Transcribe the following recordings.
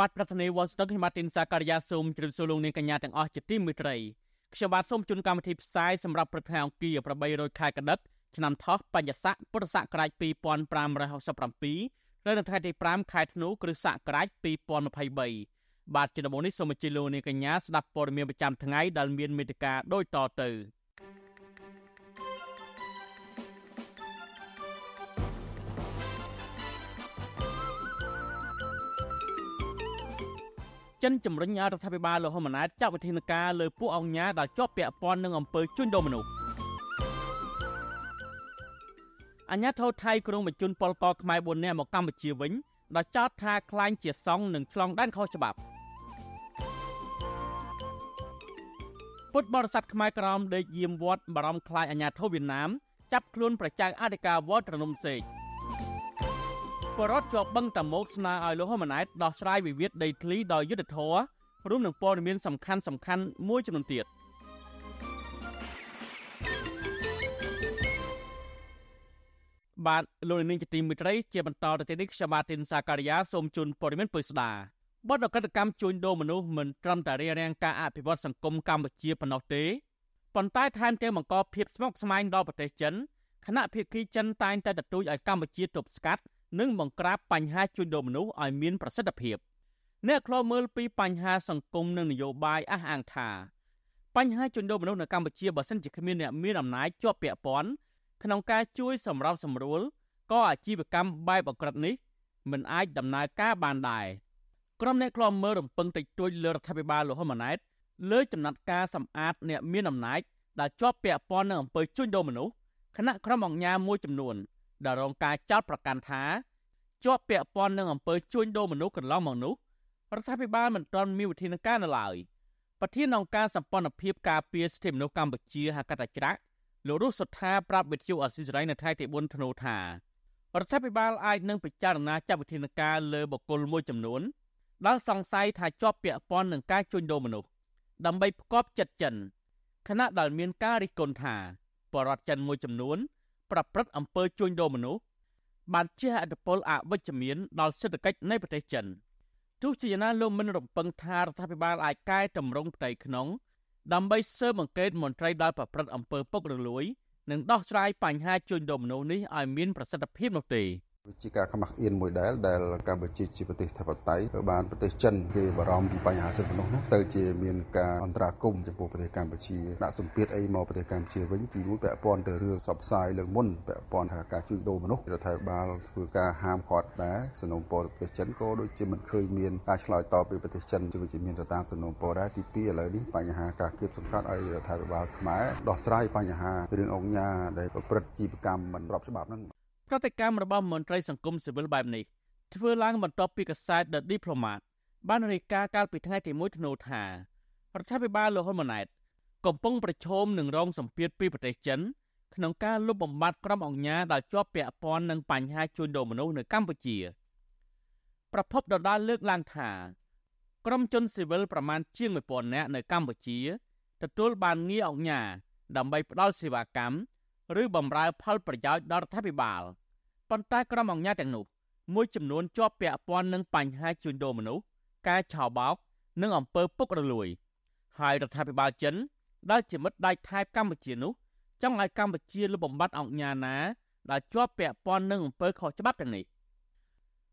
បាទប្រធានាទីវ៉ាស៊ីនតោនហ៊ីម៉ាទីនសាការីយ៉ាសូមជម្រាបសួរលោកនាងកញ្ញាទាំងអស់ជាទីមេត្រីខ្ញុំបាទសូមជូនកម្មវិធីផ្សាយសម្រាប់ព្រឹកថ្ងៃអង្គារ800ខែកដិកឆ្នាំថោះបញ្ញាស័កពុរសករាជ2567នៅនៅថ្ងៃទី5ខែធ្នូគ្រិស្តសករាជ2023បាទជាដំបូងនេះសូមអញ្ជើញលោកនាងកញ្ញាស្ដាប់ព័ត៌មានប្រចាំថ្ងៃដែលមានមេត្តាដូចតទៅ ចិនជំរុញឲ្យរដ្ឋាភិបាលលោកហ៊ុនម៉ាណែតចាត់វិធានការលើពួកអង្គការដែលជាប់ពាក់ព័ន្ធនឹងអំពើជួញដូរមនុស្សអញ្ញាធិថៃក្រុងបញ្ជូនពលករខ្មែរ4នាក់មកកម្ពុជាវិញដោយចោទថាក្លែងជាសង្ឃនិងឆ្លងដែនខុសច្បាប់ពុទ្ធបរិស័ទខ្មែរក្រមដេកយាមវត្តបារម្ភខ្លាចអញ្ញាធិវៀតណាមចាប់ខ្លួនប្រជាអធិការវត្តត្រនំសេក បរដ្ឋជាប់បឹងតាមុកស្នើឲ្យលោកហ៊ុនម៉ាណែតដោះស្រាយវិវាទដីធ្លីដោយយុត្តិធម៌រួមនឹងព័ត៌មានសំខាន់សំខាន់មួយចំនួនទៀតបាទលោកនាងជាទីមេត្រីជាបន្តទៅទៀតនេះខ្ញុំបាទទីនសាការីយ៉ាសូមជូនព័ត៌មានពុស្ដាបទអក្រិតកម្មជួញដូរមនុស្សមិនត្រឹមតែរារាំងការអភិវឌ្ឍសង្គមកម្ពុជាប៉ុណ្ណោះទេប៉ុន្តែថែមទាំងបង្កភាពស្មុគស្មាញដល់ប្រទេសចិនគណៈភាគីចិនតែងតែទទូចឲ្យកម្ពុជាទប់ស្កាត់ និងបង្ក្រាបបញ្ហាជួញដូរមនុស្សឲ្យមានប្រសិទ្ធភាពអ្នកខ្លោមើលពីបញ្ហាសង្គមនិងនយោបាយអះអាងថាបញ្ហាជួញដូរមនុស្សនៅកម្ពុជាបើសិនជាគ្មានអ្នកមានអំណាចជាប់ពាក់ព័ន្ធក្នុងការជួយសម្របសម្រួលក៏អាជីវកម្មបែបអក្រិតនេះមិនអាចដំណើរការបានដែរក្រុមអ្នកខ្លោមើលរំពឹងតិចតួចលើរដ្ឋាភិបាលលោកហ៊ុនម៉ាណែតលើចំណាត់ការសម្អាតអ្នកមានអំណាចដែលជាប់ពាក់ព័ន្ធនឹងអំពើជួញដូរមនុស្សគណៈក្រុមអង្គការមួយចំនួន ដែលរងការចោទប្រកាន់ថាជាប់ពាក់ព័ន្ធនឹងអំពើជួញដូរមនុស្សកន្លងមកនោះរដ្ឋាភិបាលមិនទាន់មានវិធានការនៅឡើយប្រធានអង្គការសម្ព័ន្ធភាពការពារសិទ្ធិមនុស្សកម្ពុជាហៅកាត់តាច្រាក់លោករស់សុថាប្រាប់វិទ្យុអស៊ីសេរីនៅថ្ងៃទី4ធ្នូថារដ្ឋាភិបាលអាចនឹងពិចារណាចាត់វិធានការលើបុគ្គលមួយចំនួនដែលសង្ស័យថាជាប់ពាក់ព័ន្ធនឹងការជួញដូរមនុស្សដើម្បីផ្គប់ចិត្តចិនខណៈដែលមានការរិះគន់ថាបរដ្ឋចិនមួយចំនួន ប្រព្រឹត្តអំពើជួញដូរមនុស្សបានជះឥទ្ធិពលអវិជ្ជមានដល់សេដ្ឋកិច្ចនៃប្រទេសចិនទោះជាយ៉ាងណាលោកមិនរំពឹងថារដ្ឋាភិបាលអាចកែតម្រង់ផ្ទៃក្នុងដើម្បីស៊ើបអង្កេតមន្ត្រីដែលប្រព្រឹត្តអំពើពុករលួយនិងដោះស្រាយបញ្ហាជួញដូរមនុស្សនេះឲ្យមានប្រសិទ្ធភាពនោះទេ។ វាជាការខ្មាស់អៀនមួយដែលដែលកម្ពុជាជាប្រទេសធិបតេយ្យក៏បានប្រទេសចិនគេបារម្ភពីបញ្ហាសិទ្ធិមនុស្សនោះទៅជាមានការអន្តរាគមន៍ចំពោះប្រទេសកម្ពុជាដាក់សម្ពាធអីមកប្រទេសកម្ពុជាវិញទីមួយពាក់ព័ន្ធទៅរឿងសបផ្សាយលើកមុនពាក់ព័ន្ធថាការជួញដូរមនុស្សរដ្ឋាភិបាលធ្វើការហាមឃាត់ដែរសំណុំពរប្រទេសចិនក៏ដូចជាមិនឃើញមានការឆ្លើយតបពីប្រទេសចិនជាវិជាមានទៅតាមសំណុំពរដែរទី2ឥឡូវនេះបញ្ហាការគៀបសង្កត់ឲ្យរដ្ឋាភិបាលខ្មែរដោះស្រាយបញ្ហារឿងអង្គការដែលប្រព្រឹត្តជីវកម្មមិនស្របច្បាប់ហ្នឹង ប្រតិកម្មរបស់មន្ត្រីសង្គមស៊ីវិលបែបនេះធ្វើឡើងបន្ទាប់ពីកាសែត The Diplomat បានរាយការណ៍កាលពីថ្ងៃទី1ធ្នូថារដ្ឋាភិបាលលោកហ៊ុនម៉ាណែតកំពុងប្រឈមនឹងរងសម្ពាធពីប្រទេសចិនក្នុងការលុបបំបាត់ក្រុមអង្គការដែលជាប់ពាក់ព័ន្ធនឹងបញ្ហាជួញដូរមនុស្សនៅកម្ពុជា ប្រពន្ធដដាលលើកឡើងថាក្រុមជនស៊ីវិលប្រមាណជាង1000នាក់នៅកម្ពុជាទទួលបានងារអង្គការដើម្បីផ្ដល់សេវាកម្ម ឬបំរើផលប្រយោជន៍ដល់រដ្ឋាភិបាលប៉ុន្តែក្រុមអង្គការទាំងនោះមួយចំនួនជាប់ពាក់ព័ន្ធនឹងបញ្ហាជួញដូរមនុស្សការឆោបោកនិងអំពើពុករលួយ ហើយរដ្ឋាភិបាលចិន ដែលជាមិត្តដៃថៃកម្ពុជានោះចង់ឲ្យកម្ពុជាលុបបំបាត់អង្គការណាដែលជាប់ពាក់ព័ន្ធនឹងអំពើខុសច្បាប់ទាំងនេះ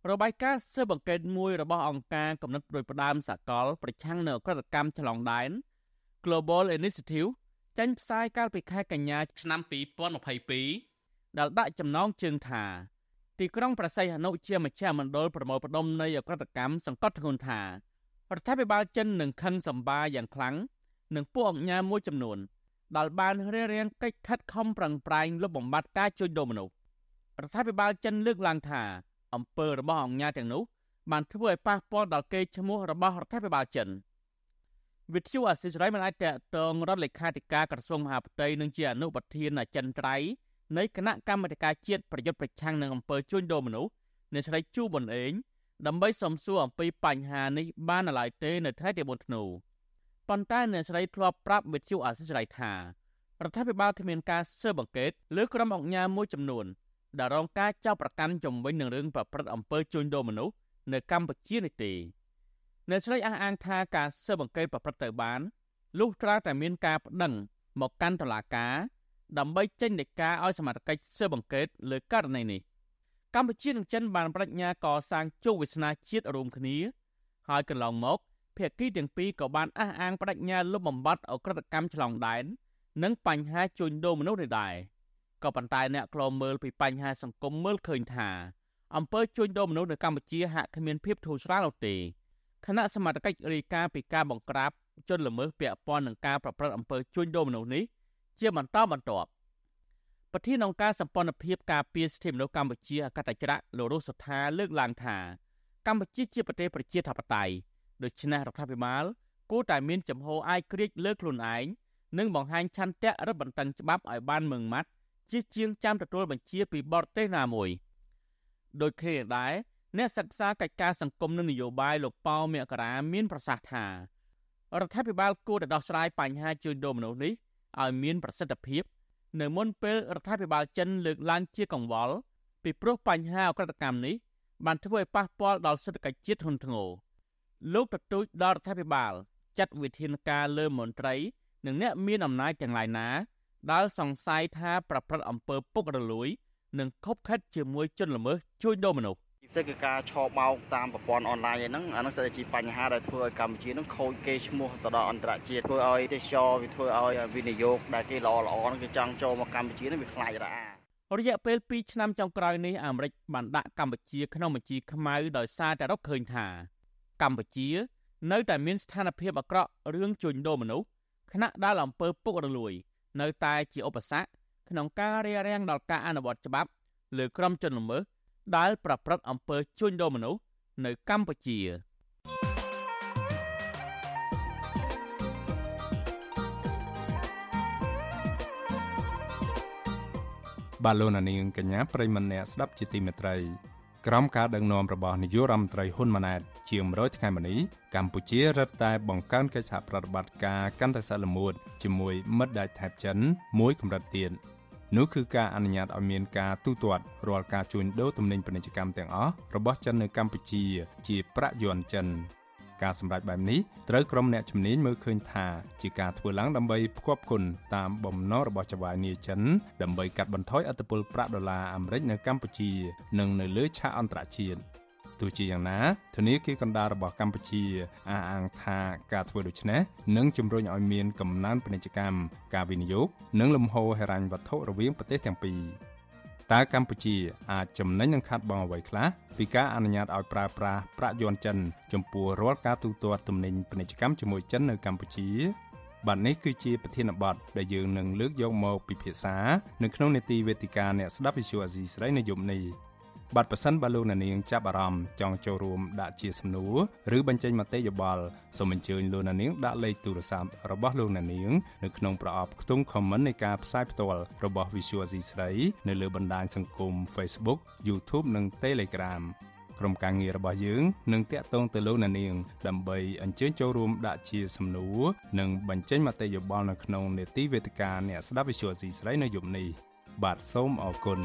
របាយការណ៍ស៊ើបអង្កេតមួយរបស់អង្គការកំណត់ប្រួយផ្ដើមសកល ប្រឆាំងនឹងអក្រកម្មឆ្លងដែន Global Initiative ចេញផ្សាយកាលពីខែកញ្ញាឆ្នាំ2022ដែលដាក់ចំណងជើងថាទីក្រុងប្រស័យហនុជាមជ្ឈមណ្ឌលប្រមូលផ្ដុំនៃអក្រិតកម្មសង្កត់ធ្ងន់ថារដ្ឋាភិបាលចិននឹងខិនសម្បាយ៉ាងខ្លាំងនឹងពួកអង្គការមួយចំនួនដែលបានរារាំងកិច្ចខិតខំប្រឹងប្រែងលុបបំបាត់ការជួញដូរមនុស្សរដ្ឋាភិបាលចិនលើកឡើងថាអំពើរបស់អង្គការទាំងនោះបានធ្វើឲ្យប៉ះពាល់ដល់កេរ្តិ៍ឈ្មោះរបស់រដ្ឋាភិបាលចិន វិទ្យុអាស៊ីសេរីមិនអាចតតងរដ្ឋលេខាធិការក្រសួងមហាផ្ទៃនិងជាអនុប្រធានអចិន្ត្រៃយ៍នៃគណៈកម្មាធិការជាតិប្រយុទ្ធប្រឆាំងនឹងអំពើជួញដូរមនុស្សអ្នកស្រីជូប៊ុនអេងដើម្បីសំសួរអំពីបញ្ហានេះបានឡើយទេនៅថ្ងៃទី4ធ្នូប៉ុន្តែអ្នកស្រីធ្លាប់ប្រាប់វិទ្យុអាស៊ីសេរីថារដ្ឋាភិបាលគ្មានការស៊ើបអង្កេតលើក្រុមអង្គការមួយចំនួនដែលរងការចោទប្រកាន់ជំវិញនឹងរឿងប្រព្រឹត្តអំពើជួញដូរមនុស្សនៅកម្ពុជានេះទេ អ្នកស្រីអះអាងថាការស៊ើបអង្កេតប្រព្រឹត្តទៅបានលុះត្រាតែមានការប្តឹងមកកាន់តុលាការដើម្បីចេញដីកាឲ្យសមត្ថកិច្ចស៊ើបអង្កេតលើករណីនេះកម្ពុជានិងចិនបានបដិញ្ញាកសាងជោគវាសនាជាតិរួមគ្នា ហើយកន្លងមកភាគីទាំងពីរក៏បានអះអាងបដិញ្ញាលុបបំបាត់អក្រិតកម្មឆ្លងដែននិងបញ្ហាជួញដូរមនុស្សនេះដែរក៏ប៉ុន្តែអ្នកខ្លោមើលពីបញ្ហាសង្គមមើលឃើញថាអំពើជួញដូរមនុស្សនៅកម្ពុជាហាក់គ្មានភាពធូរស្រាលនោះទេ គណៈសមាជិករាយការណ៍ពីការបង្ក្រាបជនល្មើសពាក់ព័ន្ធនឹងការប្រព្រឹត្តអំពើជួញដូរមនុស្សនេះជាបន្តបន្ទាប់ប្រធានអង្គការសម្ព័ន្ធភាពការពារសិទ្ធិមនុស្សកម្ពុជាអកតចរៈលោករស់សុថាលើកឡើងថាកម្ពុជាជាប្រទេសប្រជាធិបតេយ្យដូច្នេះរដ្ឋាភិបាលគួរតែមានចំហអាយក្រិចលើខ្លួនឯងនិងបង្ហាញឆន្ទៈរឹតបន្តឹងច្បាប់ឲ្យបានម៉ឺងម៉ាត់ជាជាងចាំទទួលបញ្ជាពីបរទេសណាមួយ ដោយគ្នាដែរ អ្នកសិក្សាកិច្ចការសង្គមនិងនយោបាយលោកប៉ៅមករាមានប្រសាសន៍ថារដ្ឋាភិបាលគួរតែដោះស្រាយបញ្ហាជួញដូរមនុស្សនេះឲ្យមានប្រសិទ្ធភាព នៅមុនពេលរដ្ឋាភិបាលចិនលើកឡើងជាកង្វល់ពីព្រោះបញ្ហាអក្រិតកម្មនេះបានធ្វើឲ្យប៉ះពាល់ដល់សេដ្ឋកិច្ចជាតិធ្ងន់ធ្ងរលោកទទូចដល់រដ្ឋាភិបាលចាត់វិធានការលើមន្ត្រី និងអ្នកមានអំណាចទាំងឡាយណាដែលសង្ស័យថាប្រព្រឹត្តអំពើពុករលួយ និងខົບខិតជាមួយជនល្មើសជួញដូរមនុស្សពិ សេសគឺការឆោបោកតាមប្រព័ន្ធអនឡាញហ្នឹងអាហ្នឹងទៅជាបញ្ហាដែលធ្វើឲ្យកម្ពុជាហ្នឹងខូចគេឈ្មោះទៅដល់អន្តរជាតិធ្វើឲ្យទេសចរវាធ្វើឲ្យវិនិយោគដែលគេល្អល្អហ្នឹងគេចង់ចូលមកកម្ពុជាហ្នឹងវាខ្លាចរអារយៈពេល2ឆ្នាំចុងក្រោយនេះអាមេរិកបានដាក់កម្ពុជាក្នុងបញ្ជីខ្មៅដោយសារតែរកឃើញថា កម្ពុជា នៅតែមានស្ថានភាពអាក្រក់រឿងជួញដូរមនុស្សខណៈដែលអំពើពុករលួយ នៅតែជាឧបសគ្គក្នុងការរារាំងដល់ការអនុវត្តច្បាប់លើក្រុមជនល្មើស ដែលប្រព្រឹត្តអំពើជួញដូរមនុស្សនៅកម្ពុជាបាទលោកនាងកញ្ញាប្រិមម្នាក់ស្ដាប់ជាទីមេត្រីក្រោមការដឹកនាំរបស់នាយករដ្ឋមន្ត្រីហ៊ុនម៉ាណែតជាង100ថ្ងៃមកនេះកម្ពុជារឹតតែបង្កើនកិច្ចសហប្រតិបត្តិការកាន់តែសល្មួតជាមួយមិត្តដៃថៃចិនមួយកម្រិតទៀត នោះគឺការអនុញ្ញាតឲ្យមានការទូទាត់រាល់ការជួញដូរទំនិញពាណិជ្ជកម្មទាំងអស់របស់ចិននៅកម្ពុជា ជាប្រាក់យួនចិនការសម្រេចបែបនេះត្រូវក្រុមអ្នកជំនាញមើលឃើញថាជាការធ្វើឡើងដើម្បីផ្គប់គុណតាមបំណងរបស់ចៅហ្វាយនីចិនដើម្បីកាត់បន្ថយអត្តពលប្រាក់ដុល្លារអាមេរិកនៅកម្ពុជា និងនៅលើឆាកអន្តរជាតិ ទោះជាយ៉ាងណាធនាគារកណ្ដាលរបស់កម្ពុជាអះអាងថាការធ្វើដូច្នេះនឹងជំរុញឲ្យមានកំណើនពាណិជ្ជកម្មការវិនិយោគនិងលំហូរហិរញ្ញវត្ថុរវាងប្រទេសទាំងពីរតើកម្ពុជាអាចចំណេញនឹងខាត់បងអ្វីខ្លះពីការអនុញ្ញាតឲ្យប្រើប្រាស់ប្រាក់យន់ចិន ចំពោះរាល់ការទូទាត់ទំនិញពាណិជ្ជកម្មជាមួយចិននៅកម្ពុជាបាទនេះគឺជាប្រធានបទដែលយើងនឹងលើកយកមកពិភាក្សានៅក្នុងនេតិវេទិកាអ្នកស្ដាប់វិទ្យុអាស៊ីស្រីនៅយប់នេះ បាទប៉ះសិនបើលោកអ្នកនាងចាប់អារម្មណ៍ចង់ចូលរួមដាក់ជាសំណួរឬបញ្ចេញមតិយោបល់សូមអញ្ជើញលោកអ្នកនាងដាក់លេខទូរស័ព្ទរបស់លោកអ្នកនាងនៅក្នុងប្រអប់ខ្ទង់ comment នៃការផ្សាយផ្ទាល់របស់ Visual C ស្រីនៅលើបណ្ដាញសង្គម Facebook YouTube និង Telegram ក្រុមការងាររបស់យើងនឹងតាក់ទងទៅលោកអ្នកនាងដើម្បីអញ្ជើញចូលរួមដាក់ជាសំណួរនិងបញ្ចេញមតិយោបល់នៅក្នុងនេតិវេទិកាអ្នកស្ដាប់ Visual C ស្រីនៅយប់នេះបាទសូមអរគុណ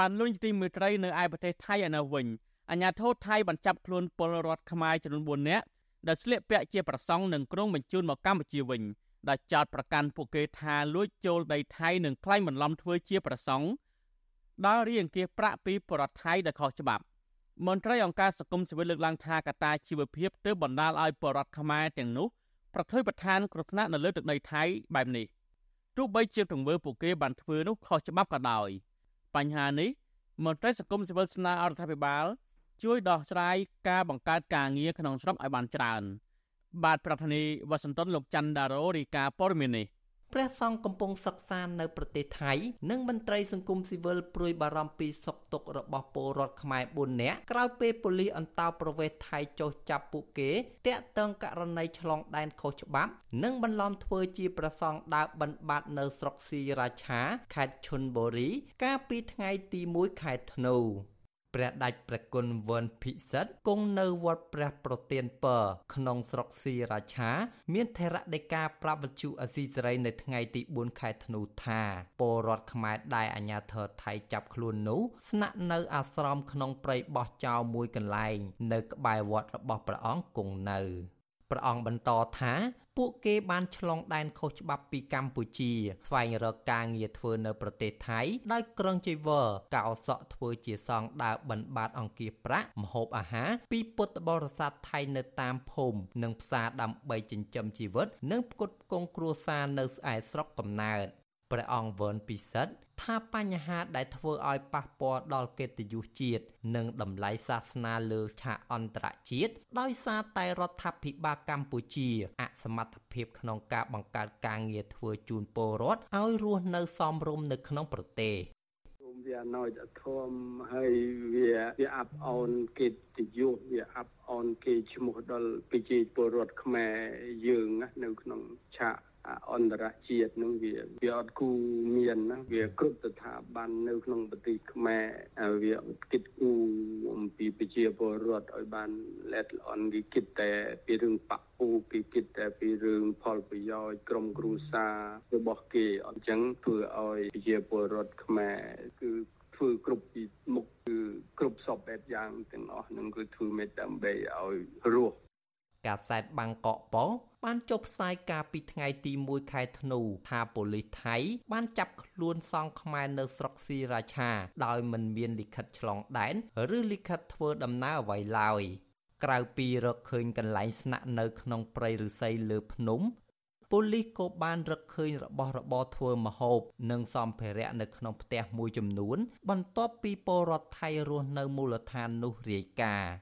បានលុញទីមេត្រីនៅឯប្រទេសថៃឯនៅវិញអាញាធរថៃបានចាប់ខ្លួនពលរដ្ឋខ្មែរចំនួន4នាក់ដែលស្លៀកពាក់ជាប្រសង់និងក្រុងបញ្ជូនមកកម្ពុជាវិញដែលចោតប្រកាន់ពួកគេថាលួចចូលដីថៃនិងក្លែងបន្លំធ្វើជាប្រសង់ដល់រៀងគៀសប្រាក់ពីបរដ្ឋថៃដែលខុសច្បាប់មន្ត្រីអង្គការសង្គមស៊ីវិលលើកឡើងថាកត្តាជីវភាពទើបបណ្ដាលឲ្យបរដ្ឋខ្មែរទាំងនោះប្រថុយប្រឋានគ្រោះថ្នាក់នៅលើទឹកដីថៃបែបនេះទោះបីជាទង្វើពួកគេបានធ្វើនោះខុសច្បាប់ក៏ដោយ។ បញ្ហានេះមន្ត្រីសង្គមស៊ីវិលស្នើឲ្យរដ្ឋាភិបាល ជួយដោះស្រាយការបង្កើតការងារក្នុងស្រុកឲ្យបានច្រើន បាទប្រធានាធិបតីវ៉ាស៊ីនតោនលោកច័ន្ទដារ៉ូរីកាព័រមីននេះ ព្រះសង្ឃកំពុងសិក្សានៅប្រទេសថៃ និងមន្ត្រីសង្គមស៊ីវិលព្រួយបារម្ភពីសុខទុក្ខរបស់ពលរដ្ឋខ្មែរ4នាក់ក្រោយពេលប៉ូលីសអន្តោប្រវេសន៍ថៃចុះចាប់ពួកគេតាក់ទងករណីឆ្លងដែនខុសច្បាប់និងបន្លំធ្វើជាប្រសង់ដើរបិណ្ឌបាតនៅស្រុកស៊ីរាឆាខេត្តឈុនបុរីកាលពីថ្ងៃទី1ខែធ្នូ ព្រះដាច់ព្រះគុណវឿនភិសិទ្ធគង់នៅវត្តព្រះប្រទានពរក្នុងស្រុកសៀរាឆា មានថេរដីកាប្រាប់វិទ្យុអស៊ីសេរីនៅថ្ងៃទី4ខែធ្នូថាពលរដ្ឋខ្មែរដែលអាជ្ញាធរថៃចាប់ខ្លួននោះស្នាក់នៅអាស្រមក្នុងព្រៃបោះចោលមួយកន្លែង នៅក្បែរវត្តរបស់ព្រះអង្គគង់នៅ ព្រះអង្គបន្តថាពួកគេបានឆ្លងដែនខុសច្បាប់ពីកម្ពុជា ស្វែងរកការងារធ្វើនៅប្រទេសថៃដោយក្រងជីវរកោសក់ធ្វើជាសងដើរបិណ្ឌបាតអង្គាប្រាក់ម្ហូបអាហារពីពុទ្ធបរិស័ទថៃនៅតាមភូមិនិងផ្សារដើម្បីចិញ្ចឹមជីវិត និងផ្គត់ផ្គង់គ្រួសារនៅស្អែស្រុកកំណើតព្រះអង្គវឿនពិសិដ្ឋ ថាបញ្ហាដែលធ្វើឲ្យប៉ះពាល់ដល់កិត្តិយសជាតិនិងតម្លៃសាសនាលើឆាកអន្តរជាតិដោយសារតែរដ្ឋាភិបាលកម្ពុជាអសមត្ថភាពក្នុងការបង្កើតការងារធ្វើជូនពលរដ្ឋឲ្យរស់នៅសមរម្យនៅក្នុងប្រទេសវាណយធមហើយវាវាអាប់អោនកិត្តិយសវាអាប់អោនគេឈ្មោះដល់ប្រជាពលរដ្ឋខ្មែរយើងនៅក្នុងឆាក អន្តរជាតិនឹងវាវាអត់គូមានណាវាគ្រប់ស្ថាប័ននៅក្នុងប្រទេសខ្មែរវាគិតគូអំពីប្រជាពលរដ្ឋឲ្យបានល្អិតល្អន់គេគិតតែពីរឿងបពុគេគិតតែពីរឿងផលប្រយោជន៍ក្រុមគ្រួសាររបស់គេអញ្ចឹងធ្វើឲ្យប្រជាពលរដ្ឋខ្មែរគឺធ្វើគ្រប់ពីមុខគឺគ្រប់សពបែបយ៉ាងទាំងអស់នឹងគឺធ្វើមេដើម្បីឲ្យរស់ កាសែតបាងកកប៉ុបានចុះផ្សាយការពីថ្ងៃទី1ខែធ្នូថាប៉ូលីសថៃបានចាប់ខ្លួនសង្ឃខ្មែរនៅស្រុកស៊ីរាឆាដោយមិនមានលិខិតឆ្លងដែនឬលិខិតធ្វើដំណើរអ្វីឡើយក្រៅពីរកឃើញកន្លែងស្នាក់នៅក្នុងព្រៃឫស្សីលើភ្នំប៉ូលីសក៏បានរកឃើញរបស់របរធ្វើម្ហូប និងសម្ភារៈនៅក្នុងផ្ទះមួយចំនួន បន្ទាប់ពីពលរដ្ឋថៃរស់នៅមូលដ្ឋាននោះរាយការណ៍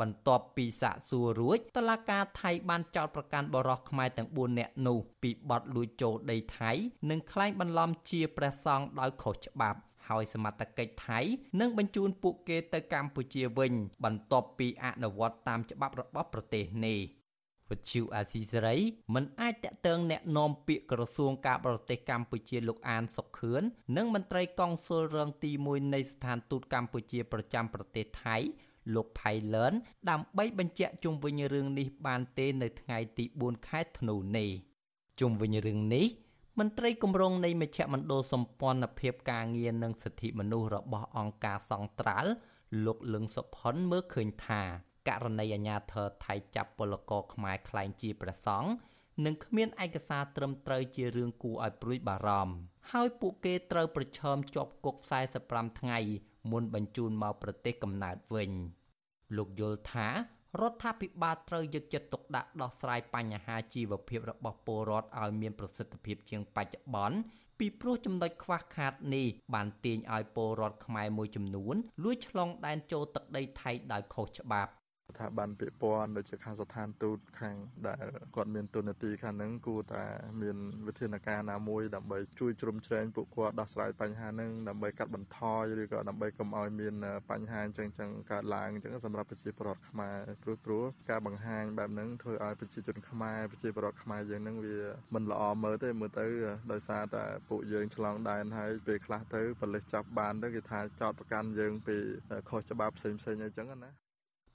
បន្ទាប់ពីសាកសួររួចតឡាការថៃបានចោទប្រកាន់បរិសុទ្ធខ្មែរទាំង4នាក់នោះពីបទលួចចូលដីថៃនិងក្លែងបន្លំជាព្រះសង្ឃដោយខុសច្បាប់ហើយសមត្ថកិច្ចថៃនឹងបញ្ជូនពួកគេទៅកម្ពុជាវិញបន្ទាប់ពីអនុវត្តតាមច្បាប់របស់ប្រទេសនេះវិទ្យុអាស៊ីសេរីមិនអាចតាក់ទងแนะនាំពាក្យក្រសួងការបរទេសកម្ពុជាលោកអានសុខឿននិងមន្ត្រីកុងស៊ុលរងទី1នៃស្ថានទូតកម្ពុជាប្រចាំប្រទេសថៃ លោកផៃលឿនដើម្បីបញ្ជាក់ជុំវិញរឿងនេះបានទេនៅថ្ងៃទី4ខែធ្នូនេះជុំវិញរឿងនេះមន្ត្រីគម្រោងនៃមជ្ឈមណ្ឌលសម្ព័ន្ធភាពការងារនិងសិទ្ធិមនុស្សរបស់អង្គការសង្ត្រាល់លោកលឹងសុផុនមើលឃើញថាករណីអាញាធរថៃចាប់ពលករខ្មែរក្លែងជាព្រះសង្ឃនិងគ្មានឯកសារត្រឹមត្រូវជារឿងគួរឲ្យព្រួយបារម្ភហើយពួកគេត្រូវប្រឈមជាប់គុក45ថ្ងៃ មុនបញ្ជូនមកប្រទេសកំណើតវិញ លោកយល់ថារដ្ឋាភិបាលត្រូវយកចិត្តទុកដាក់ដោះស្រាយបញ្ហាជីវភាពរបស់ពលរដ្ឋឲ្យមានប្រសិទ្ធភាពជាងបច្ចុប្បន្នពីព្រោះចំណុចខ្វះខាតនេះបានទាញឲ្យពលរដ្ឋខ្មែរមួយចំនួនលួចឆ្លងដែនចូលទឹកដីថៃដោយខុសច្បាប់ ស្ថាប័នពាក់ព័ន្ធដូចជាខាងស្ថានទូតខាងដែលគាត់មានទូនាទីខាងហ្នឹងគួរតែមានវិធានការណាមួយដើម្បីជួយជ្រោមជ្រែងពួកគាត់ដោះស្រាយបញ្ហាហ្នឹងដើម្បីកាត់បន្ថយឬក៏ដើម្បីកុំឲ្យមានបញ្ហាអញ្ចឹងចឹងកើតឡើងអញ្ចឹងសម្រាប់ប្រជាពលរដ្ឋខ្មែរព្រោះព្រោះការបង្ហាញបែបហ្នឹងធ្វើឲ្យប្រជាជនខ្មែរប្រជាពលរដ្ឋខ្មែរយើងហ្នឹងវាមិនល្អមើលទេមើលទៅដោយសារតែពួកយើងឆ្លងដែនហើយពេលខ្លះទៅប៉ូលីសចាប់បានទៅគេថាចោតប្រកាន់យើងពីខុសច្បាប់ផ្សេងផ្សេងអញ្ចឹងណា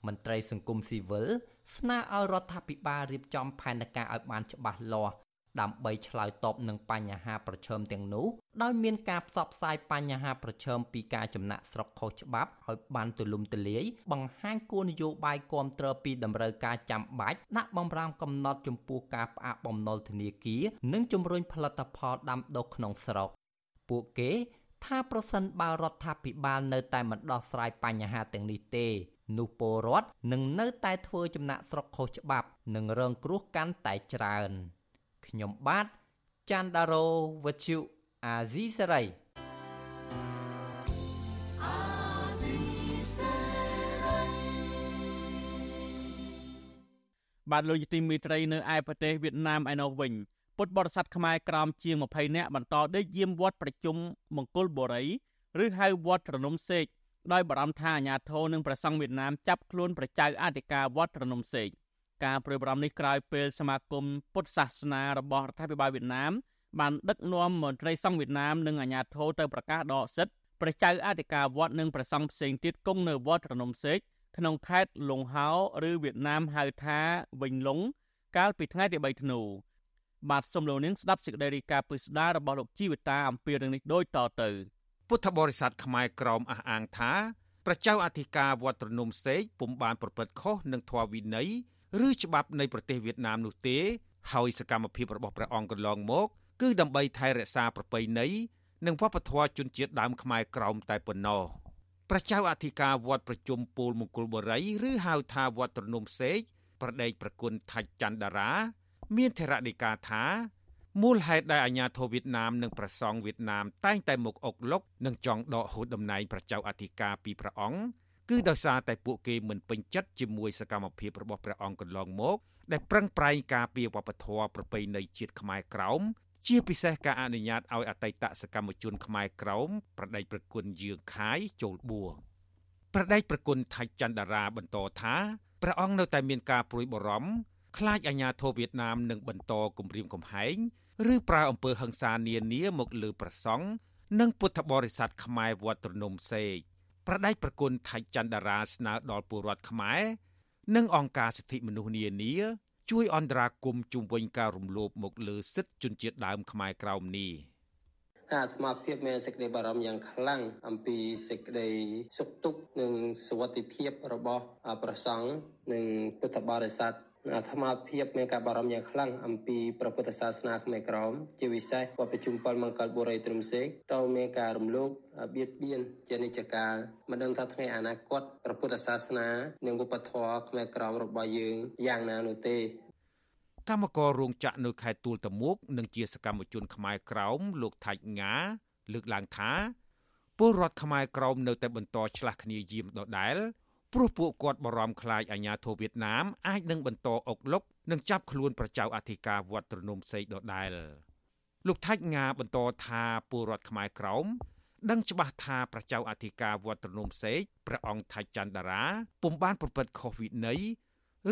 មន្ត្រីសង្គមស៊ីវិលស្នើឲ្យរដ្ឋាភិបាលរៀបចំផែនការឲ្យបានច្បាស់លាស់ដើម្បីឆ្លើយតបនឹងបញ្ហាប្រឈមទាំងនោះដោយមានការផ្សព្វផ្សាយបញ្ហាប្រឈមពីការចំណាក់ស្រុកខុសច្បាប់ឲ្យបានទូលំទូលាយបង្ហាញគោលនយោបាយគ្រប់គ្រងពីតម្រូវការចាំបាច់ដាក់បំរាមកំណត់ចំពោះការផ្អាកបំណុលធនាគារនិងជំរុញផលិតផលដាំដុះក្នុងស្រុកពួកគេថាប្រសិនបើរដ្ឋាភិបាលនៅតែមិនដោះស្រាយបញ្ហាទាំងនេះទេ នោះពលរដ្ឋនឹងនៅតែធ្វើចំណាក់ស្រុកខុសច្បាប់ និងរងគ្រោះកាន់តែច្រើនខ្ញុំបាទច័ន្ទដារោវុទ្ធុអាស៊ីសេរីបាទលោកយទីមេត្រីនៅឯប្រទេសវៀតណាមឯណោះវិញពពុទ្ធបរិស័ទខ្មែរក្រោមជាង20នាក់បន្តដេកយាមវត្តប្រជុំមង្គលបុរី ឬហៅវត្តត្រនំសេក ដោយបារម្ភថាអាញាធរនិងប្រសង់វៀតណាមចាប់ខ្លួនប្រជាអធិការវត្តត្រនំសេកការព្រួយបារម្ភនេះក្រោយពេលសមាគមពុទ្ធសាសនារបស់រដ្ឋាភិបាលវៀតណាមបានដឹកនាំមន្ត្រីសង្ឃវៀតណាមនិងអាជ្ញាធរទៅប្រកាសដកសិទ្ធិព្រះចៅអធិការវត្តនិងព្រះសង្ឃផ្សេងទៀតគង់នៅវត្តរនំសេកក្នុងខេត្តលង្ហោឬវៀតណាមហៅថាវិញលុងកាលពីថ្ងៃទី3ធ្នូបាទសូមលោកនាងស្ដាប់សេចក្តីរាយការណ៍ពិស្ដាររបស់លោកជីវិតាអំពីរឿងនេះដូចតទៅ ពុទ្ធបរិស័ទខ្មែរក្រមអះអាងថាប្រជាអធិការវត្តរនំសេកពុំបានប្រព្រឹត្តខុសនឹងធម៌វិន័យឬច្បាប់នៃប្រទេសវៀតណាមនោះទេហើយសកម្មភាពរបស់ព្រះអង្គកន្លងមកគឺដើម្បីថែរក្សាប្រពៃណីនិងវប្បធម៌ជនជាតិដើមខ្មែរក្រោមតែប៉ុណ្ណោះព្រះចៅអធិការវត្តប្រជុំពូលមង្គលបុរីឬហៅថាវត្តត្រនំសេកប្រដេកប្រគុណថាច់ច័ន្ទតារា មានធរណីកាថា មូលហេតុដែលអាញាធរវៀតណាមនិងប្រសង់វៀតណាមតែងតែមកអុកលុកនិងចង់ដកហូតតំណែងព្រះចៅអធិការពីព្រះអង្គគឺដោយសារតែពួកគេមិនពេញចិត្តជាមួយសកម្មភាពរបស់ព្រះអង្គកន្លងមក ដែលប្រឹងប្រែងការពារវប្បធម៌ប្រពៃណីជាតិខ្មែរក្រោមជាពិសេសការអនុញ្ញាតឲ្យអតីតសកម្មជនខ្មែរក្រមប្រដេចប្រគុណយើងខាយចូលបួរប្រដេចប្រគុណថៃច័ន្ទតារាបន្តថាព្រះអង្គនៅតែមានការព្រួយបារម្ភខ្លាចអាញាធរវៀតណាមនឹងបន្តគំរាមកំហែង ឬប្រើអំពើហិង្សានានាមកលើប្រសង់និងពុទ្ធបរិស័ទខ្មែរវត្តត្រនំសេកប្រដេចប្រគុណថៃច័ន្ទតារាស្នើដល់ពលរដ្ឋខ្មែរនិងអង្គការសិទ្ធិមនុស្សនានាជួយអន្តរាគមន៍ជុំវិញការរំលោភមកលើសិទ្ធិជនជាតិដើមខ្មែរក្រោមនេះអាត្មាភាពមានសេចក្តីបារម្ភយ៉ាងខ្លាំងអំពីសេចក្តីសុខទុក្ខនិងសុវត្ថិភាពរបស់ប្រសង់និងពុទ្ធបរិស័ទ អាត្មាភាពមានការបារម្ភយ៉ាងខ្លាំងអំពីព្រះពុទ្ធសាសនាខ្មែរក្រមជាពិសេសវត្តប្រជុំ7មង្គលបុរីទ្រំសេកត្រូវមានការរំលោភបៀតបៀនជានិច្ចកាលមិនដឹងថាថ្ងៃអនាគតព្រះពុទ្ធសាសនានិងវប្បធម៌ខ្មែរក្រមរបស់យើងយ៉ាងណានោះទេកម្មកររោងចក្រនៅខេត្តទួលតមោកនិងជាសកម្មជនខ្មែរក្រោមលោកថាច់ងាលើកឡើងថាពលរដ្ឋខ្មែរក្រោមនៅតែបន្តឆ្លាស់គ្នាយាមដដែល ព្រោះពួកគាត់បារម្ភខ្លាចអាញាធរវៀតណាមអាចនឹងបន្តអុកលុកនិងចាប់ខ្លួនប្រជាអធិការវត្តត្រនំសេកដដែលលោកថាច់ងាបន្តថាពលរដ្ឋខ្មែរក្រោមដឹងច្បាស់ថាប្រជាអធិការវត្តត្រនំសេកព្រះអង្គថាច់ច័ន្ទតារាពុំបានប្រព្រឹត្តខុសវិន័យ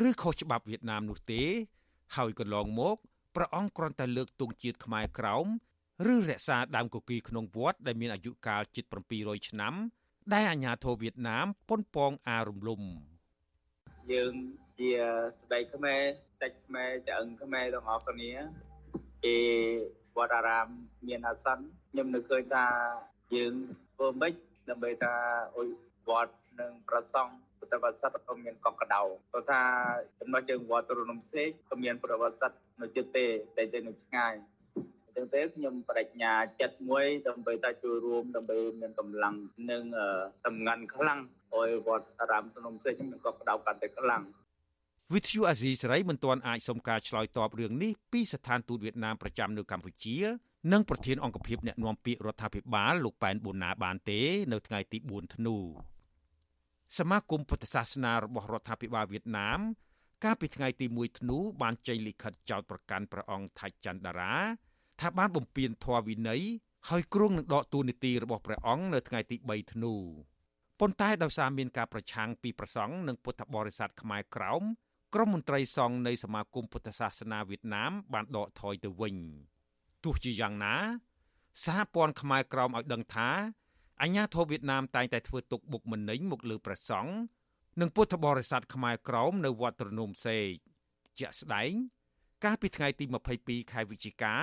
ឬខុសច្បាប់វៀតណាមនោះទេ ហើយកន្លងមកព្រះអង្គគ្រាន់តែលើកទង់ជាតិខ្មែរក្រោមឬរក្សាដើមគគីក្នុងវត្តដែលមានអាយុកាលជិត700ឆ្នាំ ដែលអាញាធរវៀតណាមប៉ុនប៉ងអារំលំយើងជាស្ដីខ្មែរសាច់ខ្មែរឆ្អឹងខ្មែរទាំងអស់គ្នាគេវត្តអារាមមានអាសន្នខ្ញុំនឹកឃើញថាយើងធ្វើម៉េចដើម្បីថាអុយវត្តនិងប្រសង់ពុទ្ធបរិស័ទក៏មានកក់ក្ដៅព្រោះថាចំណុចជើងវត្តរនំសេកក៏មានប្រវត្តិសាស្ត្រនៅជិតទេតែទៅនៅឆ្ងាយអញ្ចឹងទេខ្ញុំបដិញ្ញាចិត្តមួយដើម្បីតែចូលរួមដើម្បីមានកម្លាំងនិងតម្ងាន់ខ្លាំងឲ្យវត្តអារាមរនំសេកមានកក់ក្ដៅកាន់តែខ្លាំងវិទ្យុអាស៊ីសេរីមិនទាន់អាចសុំការឆ្លើយតបរឿងនេះពីស្ថានទូតវៀតណាមប្រចាំនៅកម្ពុជានិងប្រធានអង្គភិបអ្នកណែនាំពាក្យរដ្ឋាភិបាលលោកប៉ែនប៊ុនណាបានទេនៅថ្ងៃទី4ធ្នូសមាគមពុទ្ធសាសនារបស់រដ្ឋាភិបាលវៀតណាមកាលពីថ្ងៃទី1ធ្នូបានចេញលិខិតចោទប្រកាន់ព្រះអង្គថាច់ច័ន្ទតារា ថាបានបំពានធម៌វិន័យហើយគ្រងនឹងដកទូនីតិរបស់ព្រះអង្គនៅថ្ងៃទី3ធ្នូប៉ុន្តែដោយសារមានការប្រឆាំងពីប្រសង់និងពុទ្ធបរិស័ទខ្មែរក្រោមក្រុមមន្ត្រីសង្ឃនៃសមាគមពុទ្ធសាសនាវៀតណាមបានដកថយទៅវិញទោះជាយ៉ាងណាសហព័ន្ធខ្មែរក្រោមឲ្យដឹងថាអញ្ញាធិបវៀតណាមតែងតែធ្វើទុកបុកម្នេញមកលើព្រះសង្ឃនិងពុទ្ធបរិស័ទខ្មែរក្រមនៅវត្តត្រនំសេកជាក់ស្ដែងកាលពីថ្ងៃទី22ខែវិច្ឆិកា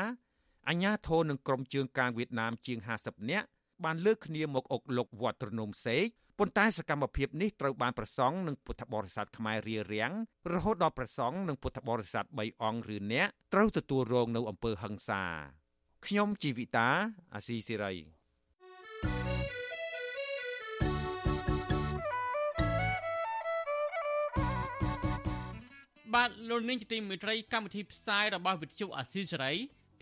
អញ្ញាធិនិងក្រុមជើងកាងវៀតណាមជាង50នាក់បានលើកគ្នាមកអុកលុកវត្តត្រនំសេកប៉ុន្តែសកម្មភាពនេះត្រូវបានប្រសង់និងពុទ្ធបរិស័ទខ្មែររៀបរៀងរហូតដល់ប្រសង់និងពុទ្ធបរិស័ទ3អង្គឬអ្នកត្រូវទទួលរងនៅអំពើហិង្សាខ្ញុំជីវិតាអាស៊ីសេរីបាទលោកនាងជាទីមេត្រីកម្មវិធីផ្សាយរបស់វិទ្យុអាស៊ីសេរី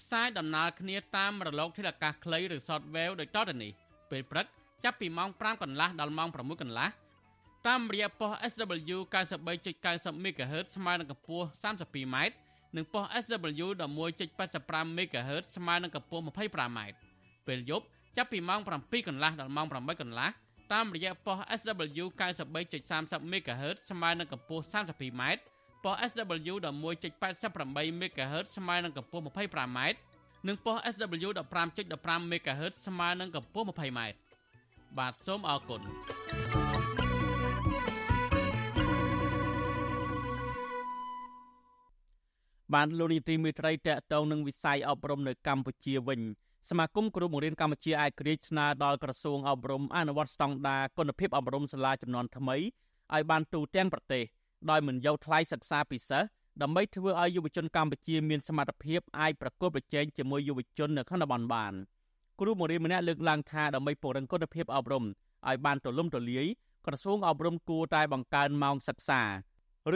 ផ្សាយដំណើរគ្នាតាមរលកធាតុអាកាសខ្លីឬ Shortwave ដូចតទៅនេះពេលព្រឹកចាប់ពីម៉ោង5កន្លះដល់ម៉ោង6កន្លះតាមរយៈប៉ុស SW 93.90 MHz ស្មើនឹងកម្ពស់ 32m និងប៉ុស SW 11.85 MHz ស្មើនឹងកម្ពស់ 25m ពេលយប់ចាប់ពីម៉ោង7កន្លះដល់ម៉ោង8កន្លះតាមរយៈប៉ុស SW 93.30 MHz ស្មើនឹងកម្ពស់ 32m ប៉ុស SW 11.88 MHz ស្មើនឹងកម្ពស់ 25m និងប៉ុស SW 15.15 MHz ស្មើនឹងកម្ពស់ 20m បាទសូមអរគុណបានលោកនីតិមេត្រីតកតងនឹងវិស័យអប់រំនៅកម្ពុជាវិញសមាគមគ្រូបង្រៀនកម្ពុជាអាចក្រិចស្នើដល់ក្រសួងអប់រំអនុវត្តស្តង់ដារគុណភាពអប់រំសាលាចំនួនថ្មីឲ្យបានទូទាំងប្រទេស ដោយមិនយកថ្លៃសិក្សាពិសេសដើម្បីធ្វើឲ្យយុវជនកម្ពុជាមានសមត្ថភាពអាចប្រកួតប្រជែងជាមួយយុវជននៅក្នុងតំបន់បានគ្រូបង្រៀនម្នាក់លើកឡើងថាដើម្បីពង្រឹងគុណភាពអប់រំឲ្យបានទូលំទូលាយក្រសួងអប់រំគួរតែបង្កើនម៉ោងសិក្សា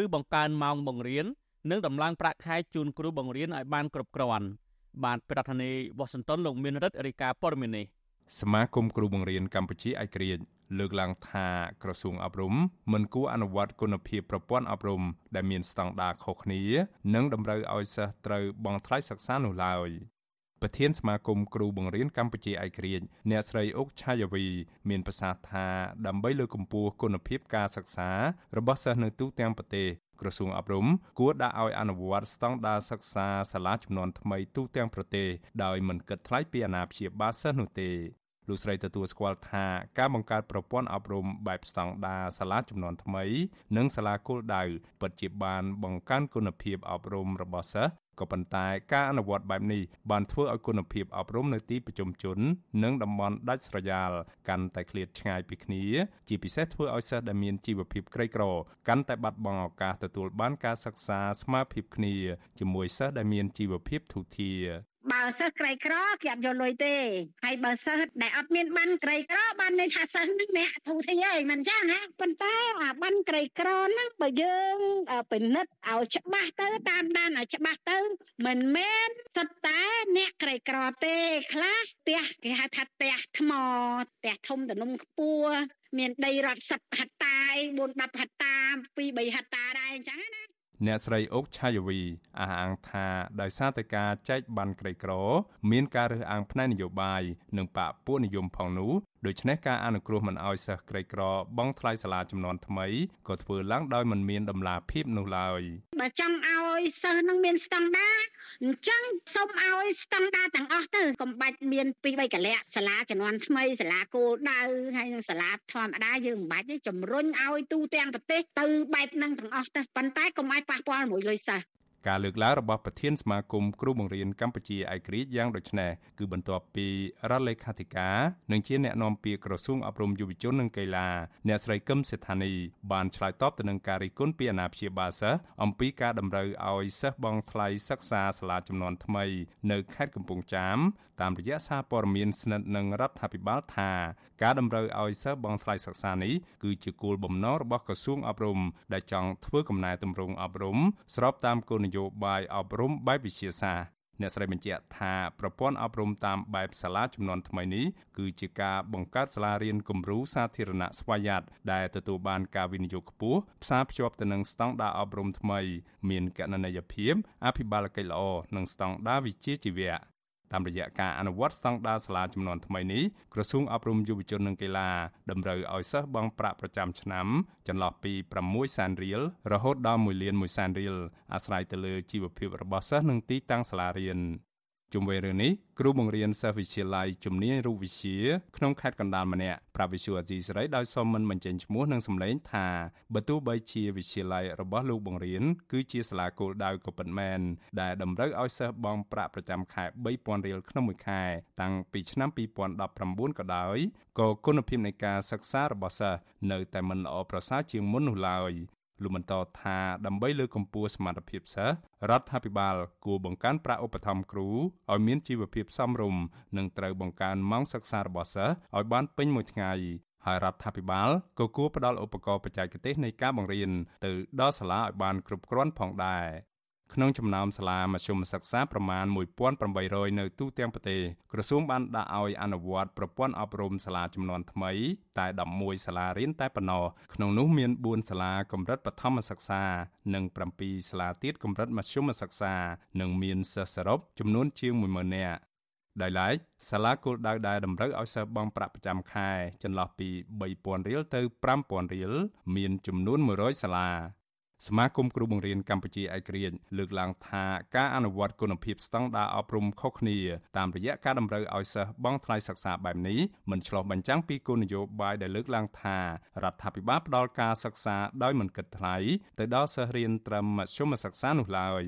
ឬបង្កើនម៉ោងបង្រៀននិងដំឡើងប្រាក់ខែជូនគ្រូបង្រៀនឲ្យបានគ្រប់គ្រាន់បានប្រធានាធិបតីវ៉ាស៊ីនតោនលោកមានរិទ្ធរាជការព័ត៌មាននេះសមាគមគ្រូបង្រៀនកម្ពុជាឯករាជ្យ លើកឡើងថាក្រសួងអប់រំមិនគួរអនុវត្តគុណភាពប្រព័ន្ធអប់រំដែលមានស្តង់ដារខុសគ្នា និងតម្រូវឲ្យសិស្សត្រូវបង់ថ្លៃសិក្សានោះឡើយប្រធានសមាគមគ្រូបង្រៀនកម្ពុជាឯករាជ្យអ្នកស្រីអុកឆាយាវី មានប្រសាសន៍ថាដើម្បីលើកកម្ពស់គុណភាពការសិក្សារបស់សិស្សនៅទូទាំងប្រទេសក្រសួងអប់រំគួរដាក់ឲ្យអនុវត្តស្តង់ដារសិក្សាសាលាចំនួនថ្មីទូទាំងប្រទេសដោយមិនគិតថ្លៃពីអាណាព្យាបាលសិស្សនោះទេ លោកស្រីទទួលស្គាល់ថាការបង្កើតប្រព័ន្ធអប់រំបែបស្តង់ដារសាលាចំនួនថ្មី និងសាលាគោលដៅពិតជាបានបង្កើនគុណភាពអប់រំរបស់សិស្សក៏ប៉ុន្តែការអនុវត្តបែបនេះបានធ្វើឲ្យគុណភាពអប់រំនៅទីប្រជុំជន និងតំបន់ដាច់ស្រយាលកាន់តែឃ្លាតឆ្ងាយពីគ្នា ជាពិសេសធ្វើឲ្យសិស្សដែលមានជីវភាពក្រីក្រកាន់តែបាត់បង់ឱកាសទទួលបានការសិក្សាស្មើភាពគ្នាជាមួយសិស្សដែលមានជីវភាពធូរធារបើសិស្សក្រីក្រគេអត់យកលុយទេហើយបើសិស្សដែលអត់មានបានក្រីក្របានន័យថាសិស្សនឹងអ្នកធូរធារហើយមិនចឹងណាប៉ុន្តែអាបានក្រីក្រហ្នឹងបើយើងពិនិត្យឲ្យច្បាស់ទៅតាមដានឲ្យច្បាស់ទៅមិនមែនសុទ្ធតែអ្នកក្រីក្រទេខ្លះផ្ទះគេហៅថាផ្ទះថ្មផ្ទះធំទំនំខ្ពស់មានដីរត់10ហិកតា4 10ហិកតា2 3ហិកតាដែរអញ្ចឹងណា អ្នកស្រីអុកឆាយវីអះអាងថាដោយសារតែការចែកបានក្រីក្រ មានការរើសអើងផ្នែកនយោបាយនិងបកពួកនិយមផងនោះដូច្នេះការអនុគ្រោះមិនឲ្យសិស្សក្រីក្របង់ថ្លៃសាលាចំនួនថ្មីក៏ធ្វើឡើងដោយមិនមានដំណាភាពនោះឡើយបើចង់ឲ្យសិស្សនឹងមានស្តង់ដារ អញ្ចឹងសូមឲ្យស្តង់ដារទាំងអស់ទៅកុំបាច់មានពីរបីកលៈសាលាចំនួនថ្មីសាលាគោលដៅហើយនិងសាលាធម្មតាយើងមិនបាច់ទេជំរុញឲ្យទូទាំងប្រទេសទៅបែបហ្នឹងទាំងអស់ទៅប៉ុន្តែកុំឲ្យប៉ះពាល់មួយលុយសិស្ស ការលើកឡើងរបស់ប្រធានសមាគមគ្រូបង្រៀនកម្ពុជាឯករាជ្យយ៉ាងដូចនេះគឺបន្ទាប់ពីរដ្ឋលេខាធិការនិងជាអ្នកណែនាំពាក្យក្រសួងអប់រំយុវជននិងកីឡាអ្នកស្រីកឹមសេដ្ឋានីបានឆ្លើយតបទៅនឹងការរិះគន់ពីអាណាព្យាបាលសិស្សអំពីការតម្រូវឲ្យសិស្សបង់ថ្លៃសិក្សាសាលាចំនួនថ្មីនៅខេត្តកំពង់ចាមតាមរយៈសារព័ត៌មានស្និទ្ធនឹងរដ្ឋាភិបាលថាការតម្រូវឲ្យសិស្សបង់ថ្លៃសិក្សានេះគឺជាគោលបំណងរបស់ក្រសួងអប់រំដែលចង់ធ្វើកំណែទម្រង់អប់រំស្របតាមគោលនយោបាយអប់រំបែបវិទ្យាសាស្ត្រអ្នកស្រីបញ្ជាក់ថាប្រព័ន្ធអប់រំតាមបែបសាលាចំនួនថ្មីនេះគឺជាការបង្កើតសាលារៀនគំរូសាធារណៈស្វ័យយ័តដែលទទួលបានការវិនិយោគខ្ពស់ផ្សារភ្ជាប់ទៅនឹងស្តង់ដារអប់រំថ្មី មានកណន័យភាពអភិបាលកិច្ចល្អនិងស្តង់ដារវិជ្ជាជីវៈ តាមរយៈការអនុវត្តស្តង់ដារសាលាចំនួនថ្មីនេះក្រសួងអប់រំយុវជននិងកីឡាតម្រូវឲ្យសិស្សបង់ប្រាក់ប្រចាំឆ្នាំចន្លោះពី6សែនរៀលរហូតដល់1លាន1សែនរៀលអាស្រ័យទៅលើជីវភាពរបស់សិស្សនិងទីតាំងសាលារៀន ជុំវិញរឿងនេះគ្រូបង្រៀនសិស្សវិទ្យាល័យជំនាញរូបវិទ្យាក្នុងខេត្តកណ្ដាលម្នាក់ប្រាប់វិសុអាស៊ីសេរីដោយសុំមិនបញ្ចេញឈ្មោះនិងសម្លេងថាបើទោះបីជាវិទ្យាល័យរបស់លោកបង្រៀនគឺជាសាលាគោលដៅក៏ពិតមែនដែលតម្រូវឲ្យសិស្សបង់ប្រាក់ប្រចាំខែ3000រៀលក្នុងមួយខែតាំងពីឆ្នាំ2019ក៏ដោយក៏គុណភាពនៃការសិក្សារបស់សិស្សនៅតែមិនល្អប្រសើរជាងមុននោះឡើយ លោកបន្តថាដើម្បីលើកកម្ពស់សមត្ថភាពសិស្សរដ្ឋាភិបាលគួរបង្កើនប្រាក់ឧបត្ថម្ភគ្រូឲ្យមានជីវភាពសមរម្យនិងត្រូវបង្កើនម៉ោងសិក្សារបស់សិស្សឲ្យបានពេញមួយថ្ងៃហើយរដ្ឋាភិបាលក៏គួរផ្តល់ឧបករណ៍បច្ចេកទេសនៃការបង្រៀនទៅដល់សាលាឲ្យបានគ្រប់គ្រាន់ផងដែរ ក្នុងចំណោមសាលាមធ្យមសិក្សាប្រមាណ1800នៅទូទាំងប្រទេសក្រសួងបានដាក់ឲ្យអនុវត្តប្រព័ន្ធអប់រំសាលាចំនួនថ្មី តែ11សាលារៀនតែប៉ុណ្ណោះក្នុងនោះមាន4សាលាកម្រិតបឋមសិក្សានិង7សាលាទៀតកម្រិតមធ្យមសិក្សានិងមានសិស្សសរុបចំនួនជាង10000នាក់ដោយឡែកសាលាគោលដៅដែលតម្រូវឲ្យសិស្សបង់ប្រាក់ប្រចាំខែចន្លោះពី3000រៀលទៅ5000រៀលមានចំនួន100សាលា សមាគមគ្រូបង្រៀនកម្ពុជាឯករាជ្យលើកឡើងថាការអនុវត្តគុណភាពស្តង់ដារអប់រំខុសគ្នាតាមរយៈការតម្រូវឲ្យសិស្សបង់ថ្លៃសិក្សាបែបនេះមិនឆ្លុះបញ្ចាំងពីគោលនយោបាយដែលលើកឡើងថារដ្ឋាភិបាលផ្ដល់ការសិក្សាដោយមិនគិតថ្លៃទៅដល់សិស្សរៀនត្រឹមមធ្យមសិក្សានោះឡើយ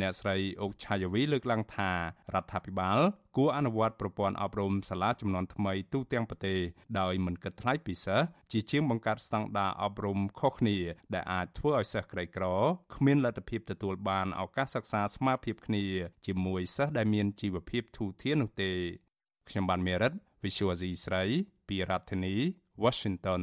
អ្នកស្រីអុកឆាយាវីលើកឡើងថារដ្ឋាភិបាលគួរអនុវត្តប្រព័ន្ធអប់រំសាលាចំនួនថ្មីទូទាំងប្រទេសដោយមិនគិតថ្លៃពិសេសជាជាងបង្កើតស្តង់ដារអប់រំខុសគ្នាដែលអាចធ្វើឲ្យសិស្សក្រីក្រគ្មានលទ្ធភាពទទួលបានឱកាសសិក្សាស្មើភាពគ្នាជាមួយសិស្សដែលមានជីវភាពធូរធារនោះទេខ្ញុំបានមេរិត Visual C ស្រីពីរដ្ឋធានី Washington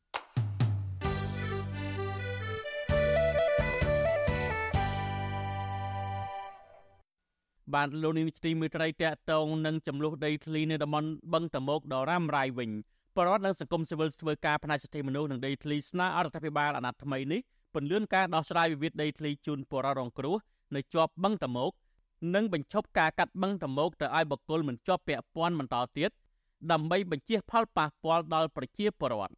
បានលោកនាងទីមេត្រីតកតងនឹងចំនួនដីធ្លីនៅតំបន់បឹងតមោកដរ៉ាំរ៉ៃវិញបរដ្ឋនិងសង្គមស៊ីវិលធ្វើការផ្នែកសិទ្ធិមនុស្សនិងដីធ្លីស្នើអរដ្ឋាភិបាលអាណត្តិថ្មីនេះពន្យាការដោះស្រាយវិវាទដីធ្លីជូនបរដ្ឋរងគ្រោះនៅជាប់បឹងតមោកនិងបញ្ឈប់ការកាត់បឹងតមោកទៅឲ្យបកគលមិនជាប់ពាក់ព័ន្ធបន្តទៀតដើម្បីបញ្ជៀសផលប៉ះពាល់ដល់ប្រជាពលរដ្ឋ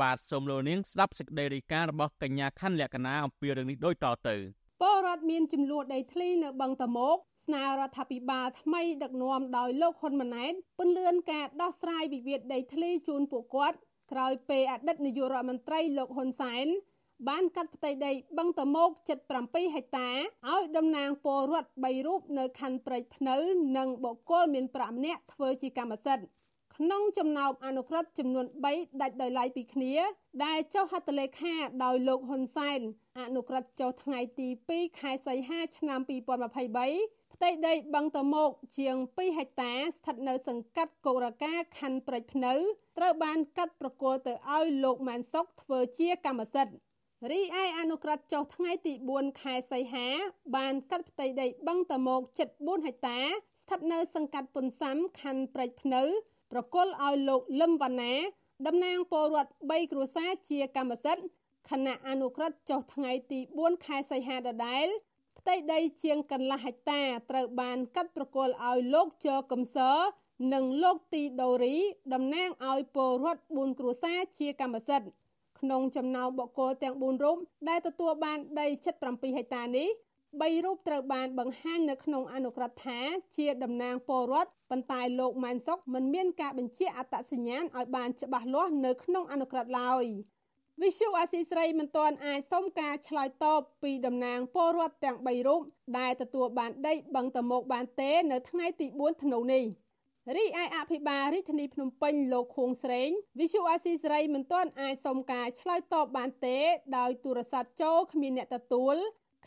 បាទសូមលោកនាងស្ដាប់សេចក្តីរាយការណ៍របស់កញ្ញាខណ្ឌលក្ខណាអំពីរឿងនេះដូចតទៅពលរដ្ឋមានចំនួនដីធ្លីនៅបឹងតមោក ស្នើរដ្ឋាភិបាលថ្មីដឹកនាំដោយលោកហ៊ុនម៉ាណែតពន្លឿនការដោះស្រាយវិវាទដីធ្លីជូនពួកគាត់ក្រោយពេលអតីតនាយករដ្ឋមន្ត្រីលោកហ៊ុនសែនបានកាត់ផ្ទៃដីបឹងតមោក77ហិកតាឲ្យតំណាងពលរដ្ឋ3រូបនៅខណ្ឌព្រែកភ្នៅ និងបុគ្គលមានប្រាក់ម្នាក់ធ្វើជាកម្មសិទ្ធិក្នុងចំណោមអនុក្រឹត្យចំនួន3ដាច់ដោយឡែកពីគ្នា ដែលចុះហត្ថលេខាដោយលោកហ៊ុនសែនអនុក្រឹត្យចុះថ្ងៃទី2ខែសីហាឆ្នាំ2023 ផ្ទៃដីបឹងតមោកជាង2ហិកតាស្ថិតនៅសង្កាត់កូរកាខណ្ឌព្រែកភ្នៅត្រូវបានកាត់ប្រគល់ទៅឲ្យលោកម៉ានសុកធ្វើជាកម្មសិទ្ធិរីឯអនុក្រឹត្យចុះថ្ងៃទី4ខែសីហា បានកាត់ផ្ទៃដីបឹងតមោកជិត4ហិកតា ស្ថិតនៅសង្កាត់ពុនសាំខណ្ឌព្រែកភ្នៅប្រគល់ឲ្យលោកលឹមវណ្ណាតំណាងពលរដ្ឋ3គ្រួសារជាកម្មសិទ្ធិគណៈអនុក្រឹត្យចុះថ្ងៃទី4ខែសីហាដដែល ផ្ទៃដីជាងកន្លះហិកតាត្រូវបានកាត់ប្រគល់ឲ្យលោកជកំសរនិងលោកទីដូរីតំណាងឲ្យពលរដ្ឋ4គ្រួសារជាកម្មសិទ្ធិក្នុងចំណោមបុគ្គលទាំង4រូបដែលទទួលបានដី77ហិកតានេះ3រូបត្រូវបានបង្ហាញនៅក្នុងអនុក្រឹត្យថាជាតំណាងពលរដ្ឋប៉ុន្តែលោកម៉ែនសុកមិនមានការបញ្ជាអត្តសញ្ញាណឲ្យបានច្បាស់លាស់នៅក្នុងអនុក្រឹត្យឡើយ។ វិសុអាស៊ីស្រីមិនទាន់អាចសុំការឆ្លើយតបពីតំណាងពលរដ្ឋទាំង3រូបដែលទទួលបានដីបឹងតមោកបានទេ នៅថ្ងៃទី4ធ្នូនេះរីឯអភិបាលរាជធានីភ្នំពេញលោកខួងស្រេងវិសុអាស៊ីសេរីមិនទាន់អាចសុំការឆ្លើយតបបានទេ ដោយទូរស័ព្ទចូលគ្មានអ្នកទទួល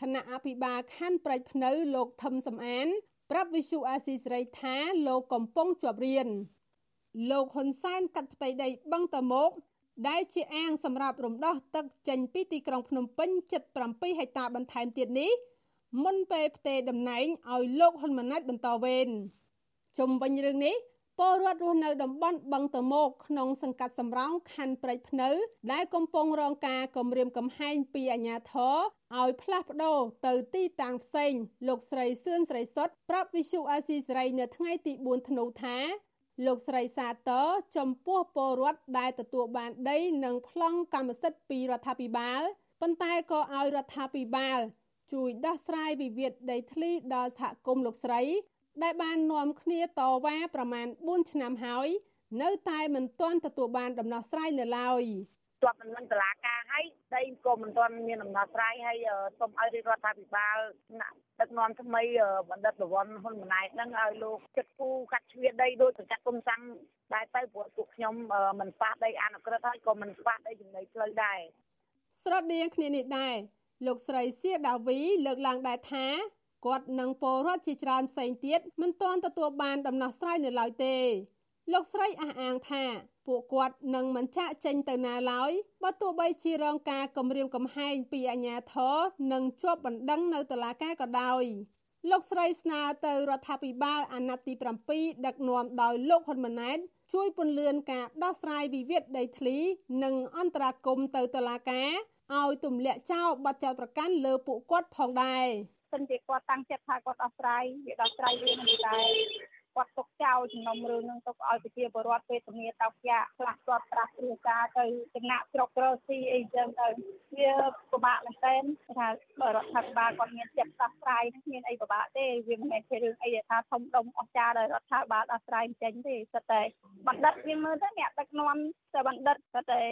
គណៈអភិបាលខណ្ឌប្រៃភ្នៅលោកថឹមសំអាន ប្រាប់វិសុអាស៊ីសេរីថាលោកកំពុងជាប់រៀនលោកហ៊ុនសែនកាត់ផ្ទៃដីបឹងតមោក ដែលជាអាងសម្រាប់រំដោះទឹកចេញពីទីក្រុងភ្នំពេញជិត7ហិកតាបន្ថែមទៀតនេះមុនពេលផ្ទេរតំណែងឲ្យលោកហ៊ុនម៉ាណែតបន្តវេនជុំវិញរឿងនេះពពលរដ្ឋរស់នៅតំបន់បឹងតមោកក្នុងសង្កាត់សំរោងខណ្ឌព្រែកភ្នៅ ដែលកំពុងរងការគំរាមកំហែងពីអាជ្ញាធរឲ្យផ្លាស់ប្ដូរទៅទីតាំងផ្សេង លោកស្រីសឿនស្រីសុតប្រាប់វិសុអាស៊ីសេរីនៅថ្ងៃទី4ធ្នូថា លោកស្រីសាទរចំពោះពលរដ្ឋដែលទទួលបានដីនិងប្លង់កម្មសិទ្ធិពីរដ្ឋាភិបាលប៉ុន្តែក៏ឲ្យរដ្ឋាភិបាល ជួយដោះស្រាយវិវាទដីធ្លីដល់សហគមន៍លោកស្រី ដែលបាននាំគ្នាតវ៉ាប្រមាណ4ឆ្នាំហើយ នៅតែមិនទាន់ទទួលបានដំណោះស្រាយនៅឡើយ ជាប់មិនមិនតឡាការហើយដីក៏មិនទាន់មានដំណោះស្រាយហើយសូមឲ្យរាជរដ្ឋាភិបាលដឹកនាំថ្មីបណ្ឌិតប្រវត្តិហ៊ុនម៉ាណែតនឹងឲ្យលោកចិត្តគូកាត់ជ្រៀដីដោយសង្កាត់គុំសាំងដែរទៅព្រោះពួកខ្ញុំមិនប៉ះដីអនុក្រឹត្យហើយក៏មិនប៉ះដីចំណីផ្លូវដែរស្រដៀងគ្នានេះដែរលោកស្រីសៀដាវីលើកឡើងដែរថាគាត់និងពលរដ្ឋជាច្រើនផ្សេងទៀតមិនទាន់ទទួលបានដំណោះស្រាយនៅឡើយទេ លោកស្រីអះអាងថា ពួកគាត់នឹងមិនចាក់ចេញទៅណាឡើយបើទោះបីជារងការគំរាមកំហែងពីអាជ្ញាធរនិងជាប់បណ្ដឹងនៅតុលាការក៏ដោយលោកស្រីស្នើទៅរដ្ឋាភិបាលអាណត្តិទី7ដឹកនាំដោយលោកហ៊ុនម៉ាណែតជួយពន្លឿនការដោះស្រាយវិវាទដីធ្លី និងអន្តរាគមន៍ទៅតុលាការឲ្យទម្លាក់ចោលបទចោទប្រកាន់លើពួកគាត់ផងដែរសិនជាគាត់តាំងចិត្តថាគាត់ដោះស្រាយវាដោះស្រាយវាមិនដែរ គាត់ទុកចោលចំណុំរឿងនឹងទុកឲ្យប្រជាពលរដ្ឋពេលជំនាញតោកយ៉ាខ្លះគាត់ប្រាស់គ្រួសារទៅចំណាក់ជ្រុករកស៊ីអីចឹងទៅវាពិបាកមែនទែនថាបើរដ្ឋាភិបាលគាត់មានចិត្តដោះស្រាយនឹងមានអីពិបាកទេវាមិនមែនជារឿងអីថាធំដុំអស្ចារ្យដោយរដ្ឋាភិបាលដោះស្រាយចេញទេសិតតែបណ្ឌិតយើងមើលទៅអ្នកដឹកនាំតែបណ្ឌិតសិតតែ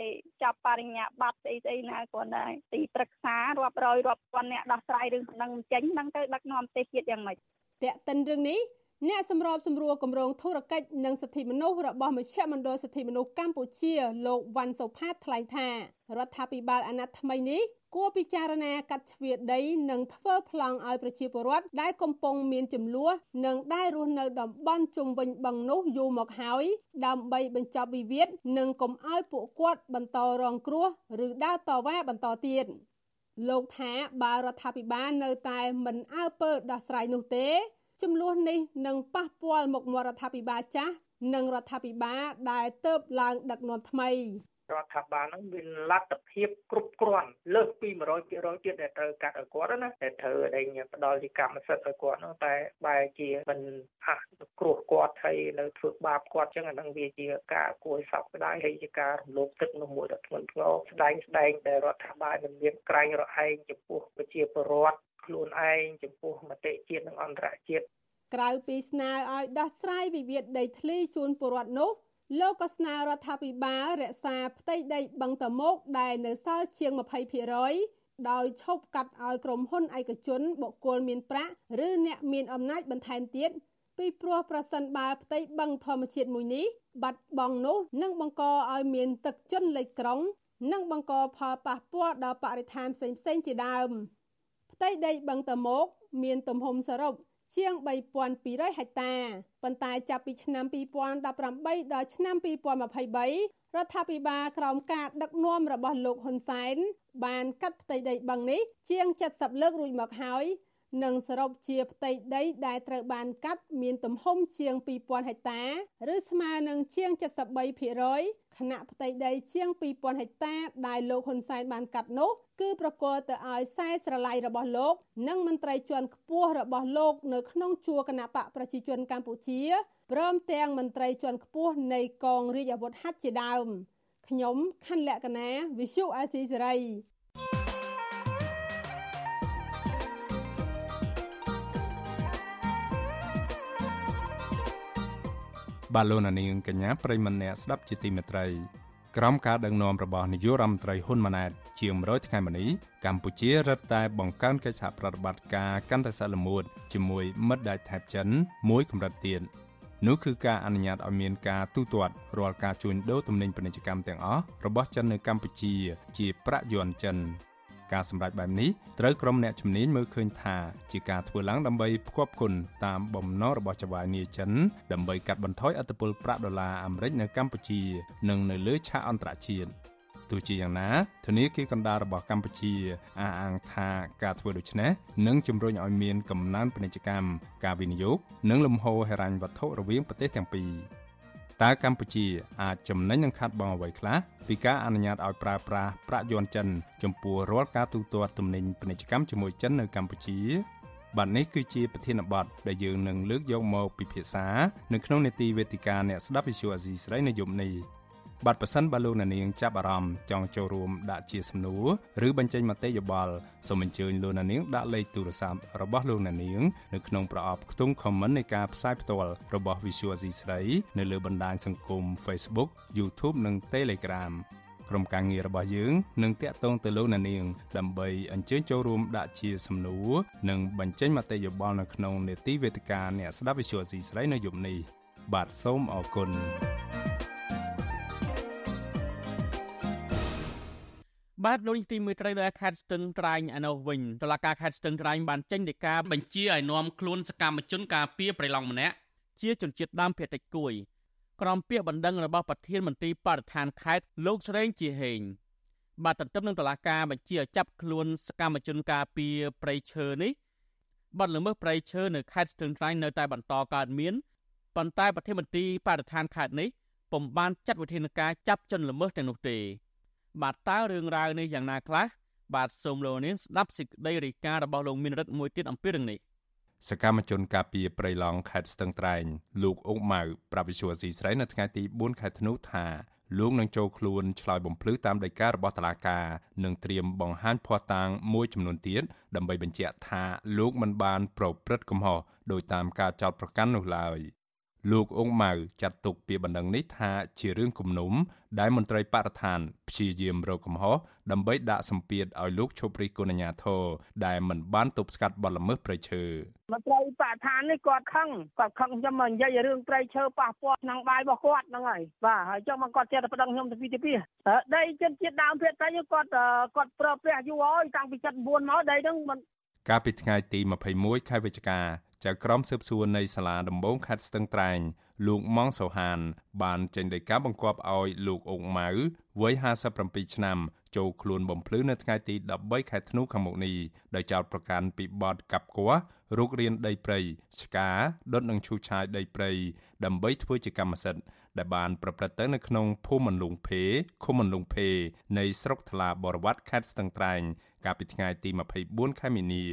ចាប់បរិញ្ញាបត្រស្អីស្អីណាគាត់ដែរទីប្រឹក្សារាប់រយរាប់ពាន់អ្នកដោះស្រាយរឿងប៉ុណ្ណឹងចេញហ្នឹងទៅដឹកនាំប្រទេសជាតិយ៉ាងម៉េចតេតិនរឿងនេះ អ្នកសម្របសម្រួលគម្រោងធុរកិច្ចនិងសិទ្ធិមនុស្សរបស់មជ្ឈមណ្ឌលសិទ្ធិមនុស្សកម្ពុជាលោកវ៉ាន់សុផាតថ្លែងថារដ្ឋាភិបាលអាណត្តិថ្មីនេះគួរពិចារណាកាត់ជ្រៀតដីនិងធ្វើប្លង់ឲ្យប្រជាពលរដ្ឋដែលកំពុងមានចំនួននិងដែលរស់នៅតំបន់ជុំវិញបឹងនោះយូរមកហើយដើម្បីបញ្ចប់វិវាទនិងកុំឲ្យពួកគាត់បន្តរងគ្រោះឬដើរតវ៉ាបន្តទៀតលោកថាបើរដ្ឋាភិបាលនៅតែមិនអើពើដោះស្រាយនោះទេ ចំនួននេះនឹងប៉ះពាល់មុខមាត់រដ្ឋាភិបាលចាស់និងរដ្ឋាភិបាលដែលទៅបឡើងដឹកនាំថ្មីរដ្ឋាភិបាលហ្នឹងមានលទ្ធភាពគ្រប់គ្រាន់លើសពី100%ទៀតដែលត្រូវកាត់ឲ្យគាត់ណាតែត្រូវដែលផ្ដល់ជាកម្មសិទ្ធិឲ្យគាត់ហ្នឹងតែបែរជាមិនអះគ្រោះគាត់ហើយនៅធ្វើបាបគាត់ចឹងអាហ្នឹងវាជាការគួរសោកស្ដាយហើយជាការរំលោភទឹកនោះមួយដ៏ធ្ងន់ធ្ងរស្ដែងស្ដែងដែលរដ្ឋាភិបាលមិនមានក្រែងរឯងចំពោះប្រជាពលរដ្ឋ ខ្លួនឯងចំពោះមតិជាតិនិងអន្តរជាតិក្រៅពីស្នើឲ្យដោះស្រាយវិវាទដីធ្លីជូនពលរដ្ឋនោះលោកក៏ស្នើរដ្ឋាភិបាលរក្សាផ្ទៃដីបឹងតមោកដែលនៅសល់ជាង20%ដោយឈប់កាត់ឲ្យក្រុមហ៊ុនឯកជនបុគ្គលមានប្រាក់ឬអ្នកមានអំណាចបន្ថែមទៀតពីព្រោះប្រសិនបើផ្ទៃបឹងធម្មជាតិមួយនេះបាត់បង់នោះនឹងបង្កឲ្យមានទឹកជន់លិចក្រុង និងបង្កផលប៉ះពាល់ដល់បរិស្ថានផ្សេងៗជាដើម។ ផ្ទៃដីបឹងតមោកមានទំហំសរុបជាង3200ហិកតាប៉ុន្តែចាប់ពីឆ្នាំ2018ដល់ឆ្នាំ2023រដ្ឋាភិបាលក្រោមការដឹកនាំរបស់លោកហ៊ុនសែនបានកាត់ផ្ទៃដីបឹងនេះជាង70លើករួចមកហើយនិងសរុបជាផ្ទៃដីដែលត្រូវបានកាត់មានទំហំជាង2000ហិកតា ឬស្មើនឹងជាង73%ខណៈផ្ទៃដីជាង2000ហិកតាដែលលោកហ៊ុនសែនបានកាត់នោះ គឺប្រកល់ទៅឲ្យខ្សែស្រឡាយរបស់លោក និងមន្ត្រីជាន់ខ្ពស់របស់លោក នៅក្នុងជួរគណៈបកប្រជាជនកម្ពុជាព្រមទាំងមន្ត្រីជាន់ខ្ពស់នៃកងរាជអាវុធហត្ថជាដើមខ្ញុំខណ្ឌលក្ខណាវិសុអាស៊ីសេរីបាទលោកនាងកញ្ញាប្រិមម្នាក់ស្ដាប់ជាទីមេត្រី ក្រោមការដឹកនាំរបស់នាយករដ្ឋមន្ត្រីហ៊ុនម៉ាណែតជា100ថ្ងៃមកនេះកម្ពុជារឹតតែបង្កើនកិច្ចសហប្រតិបត្តិការកាន់តែសល្មួតជាមួយមិត្តដៃថៃចិនមួយកម្រិតទៀតនោះគឺការអនុញ្ញាតឲ្យមានការទូទាត់រាល់ការជួញដូរទំនិញពាណិជ្ជកម្មទាំងអស់របស់ចិននៅកម្ពុជាជាប្រាក់យួនចិន ការសម្រេចបែបនេះត្រូវក្រុមអ្នកជំនាញមើលឃើញថាជាការធ្វើឡើងដើម្បីផ្គប់គុណតាមបំណងរបស់ចៅហ្វាយនីចិនដើម្បីកាត់បន្ថយអត្តពលប្រាក់ដុល្លារអាមេរិកនៅកម្ពុជា និងនៅលើឆាកអន្តរជាតិទោះជាយ៉ាងណាធនាគារកណ្ដាលរបស់កម្ពុជាអះអាងថាការធ្វើដូច្នេះនឹងជំរុញឲ្យមានកំណើនពាណិជ្ជកម្មការវិនិយោគនិងលំហូរហិរញ្ញវត្ថុរវាងប្រទេសទាំងពីរ តើកម្ពុជាអាចចំណេញនឹងខាត់បងអ្វីខ្លះពីការអនុញ្ញាតឲ្យប្រើប្រាស់ប្រាក់យន់ចិន ចំពោះរាល់ការទូទាត់ទំនិញពាណិជ្ជកម្មជាមួយចិននៅកម្ពុជាបាទនេះគឺជាប្រធានបទដែលយើងនឹងលើកយកមកពិភាក្សានៅក្នុងនេតិវេទិកាអ្នកស្ដាប់ Visual Asia ស្រីនៅយប់នេះ បាទប្រសិនបើលោកអ្នកនាងចាប់អារម្មណ៍ចង់ចូលរួមដាក់ជាសំណួរឬបញ្ចេញមតិយោបល់សូមអញ្ជើញលោកអ្នកនាងដាក់លេខទូរស័ព្ទរបស់លោកអ្នកនាងនៅក្នុងប្រអប់ខ្ទង់ comment នៃការផ្សាយផ្ទាល់របស់ Visual Asia ស្រីនៅលើបណ្ដាញសង្គម Facebook YouTube និង Telegram ក្រុមការងាររបស់យើងនឹងតាក់ទងទៅលោកអ្នកនាងដើម្បីអញ្ជើញចូលរួមដាក់ជាសំណួរនិងបញ្ចេញមតិយោបល់នៅក្នុងនេតិវេទិកាអ្នកស្ដាប់ Visual C ស្រីនៅយប់នេះបាទសូមអរគុណ បាទលោកទីមួយត្រីនៅខេត្តស្ទឹងត្រែងឯនោះវិញតឡាការខេត្តស្ទឹងត្រែងបានចេញដីកាបញ្ជាឲ្យនាំខ្លួនសកម្មជនការពីប្រៃឡង់ម្នាក់ជាជនជាតិដើមភាគតិចគួយក្រមពាក្យបណ្ដឹងរបស់ប្រធានមន្ត្រីបរិស្ថានខេត្តលោកស្រេងជាហេងបាទទន្ទឹមនឹងតឡាការបញ្ជាឲ្យចាប់ខ្លួនសកម្មជនការពីប្រៃឈើនេះបាត់ល្មើសប្រៃឈើនៅខេត្តស្ទឹងត្រែងនៅតែបន្តកើតមានប៉ុន្តែប្រធានមន្ត្រីបរិស្ថានខេត្តនេះពុំបានចាត់វិធានការចាប់ជនល្មើសទាំងនោះទេ បាទតើរឿងរ៉ាវនេះយ៉ាងណាខ្លះបាទសូមលោកនាងស្ដាប់សេចក្តីរាយការណ៍របស់លោកមានរិទ្ធមួយទៀតអំពីរឿងនេះសកម្មជនការពីប្រៃឡង់ខេត្តស្ទឹងត្រែងលោកអុកម៉ៅប្រាវិសុវស៊ីស្រីនៅថ្ងៃទី4ខែធ្នូថាលោកនឹងចូលខ្លួនឆ្លើយបំភ្លឺតាមដីការបស់តុលាការនិងត្រៀមបង្ហាញភ័ស្តុតាងមួយចំនួនទៀតដើម្បីបញ្ជាក់ថាលោកមិនបានប្រព្រឹត្តកំហុសដោយតាមការចោទប្រកាន់នោះឡើយ លោកអ៊ុងម៉ៅចាត់ទុកពាក្យបណ្ដឹងនេះថាជារឿងគំនុំដែលមន្ត្រីបរិស្ថានព្យាយាមរកកំហុសដើម្បីដាក់សម្ពាធឲ្យលោកឈប់រិះគន់អាជ្ញាធរដែលមិនបានទប់ស្កាត់បទល្មើសព្រៃឈើមន្ត្រីបរិស្ថាននេះគាត់ខឹងគាត់ខឹងខ្ញុំមកនិយាយរឿងព្រៃឈើប៉ះពាល់ក្នុងបាយរបស់គាត់ហ្នឹងហើយបាទហើយចុះមកគាត់ចេះតែប្តឹងខ្ញុំទៅពីទៅពីដីជនជាតិដើមភាគតិចគាត់គាត់ប្រើប្រាស់យូរហើយតាំងពី79មកដីហ្នឹងមិន កាលពីថ្ងៃទី21ខែវិច្ឆិកាចៅក្រមស៊ើបសួរនៃសាលាដំបងខេត្តស្ទឹងត្រែងលោកម៉ងសូហាន បានចេញដីកាបង្គាប់ឲ្យលោកអុកម៉ៅវ័យ57ឆ្នាំចូលខ្លួនបំភ្លឺនៅថ្ងៃទី13ខែធ្នូខាងមុខនេះដោយចោទប្រកាន់ពីបទកាប់គាស់រុករានដីព្រៃឆ្កាដុតនិងឈូសឆាយដីព្រៃដើម្បីធ្វើជាកម្មសិទ្ធិដែលបានប្រព្រឹត្តទៅនៅក្នុងភូមិមន្លងភេឃុំមន្លងភេនៃស្រុកថ្លាបរវត្តខេត្តស្ទឹងត្រែង កាលពីថ្ងៃទី24ខែមីនា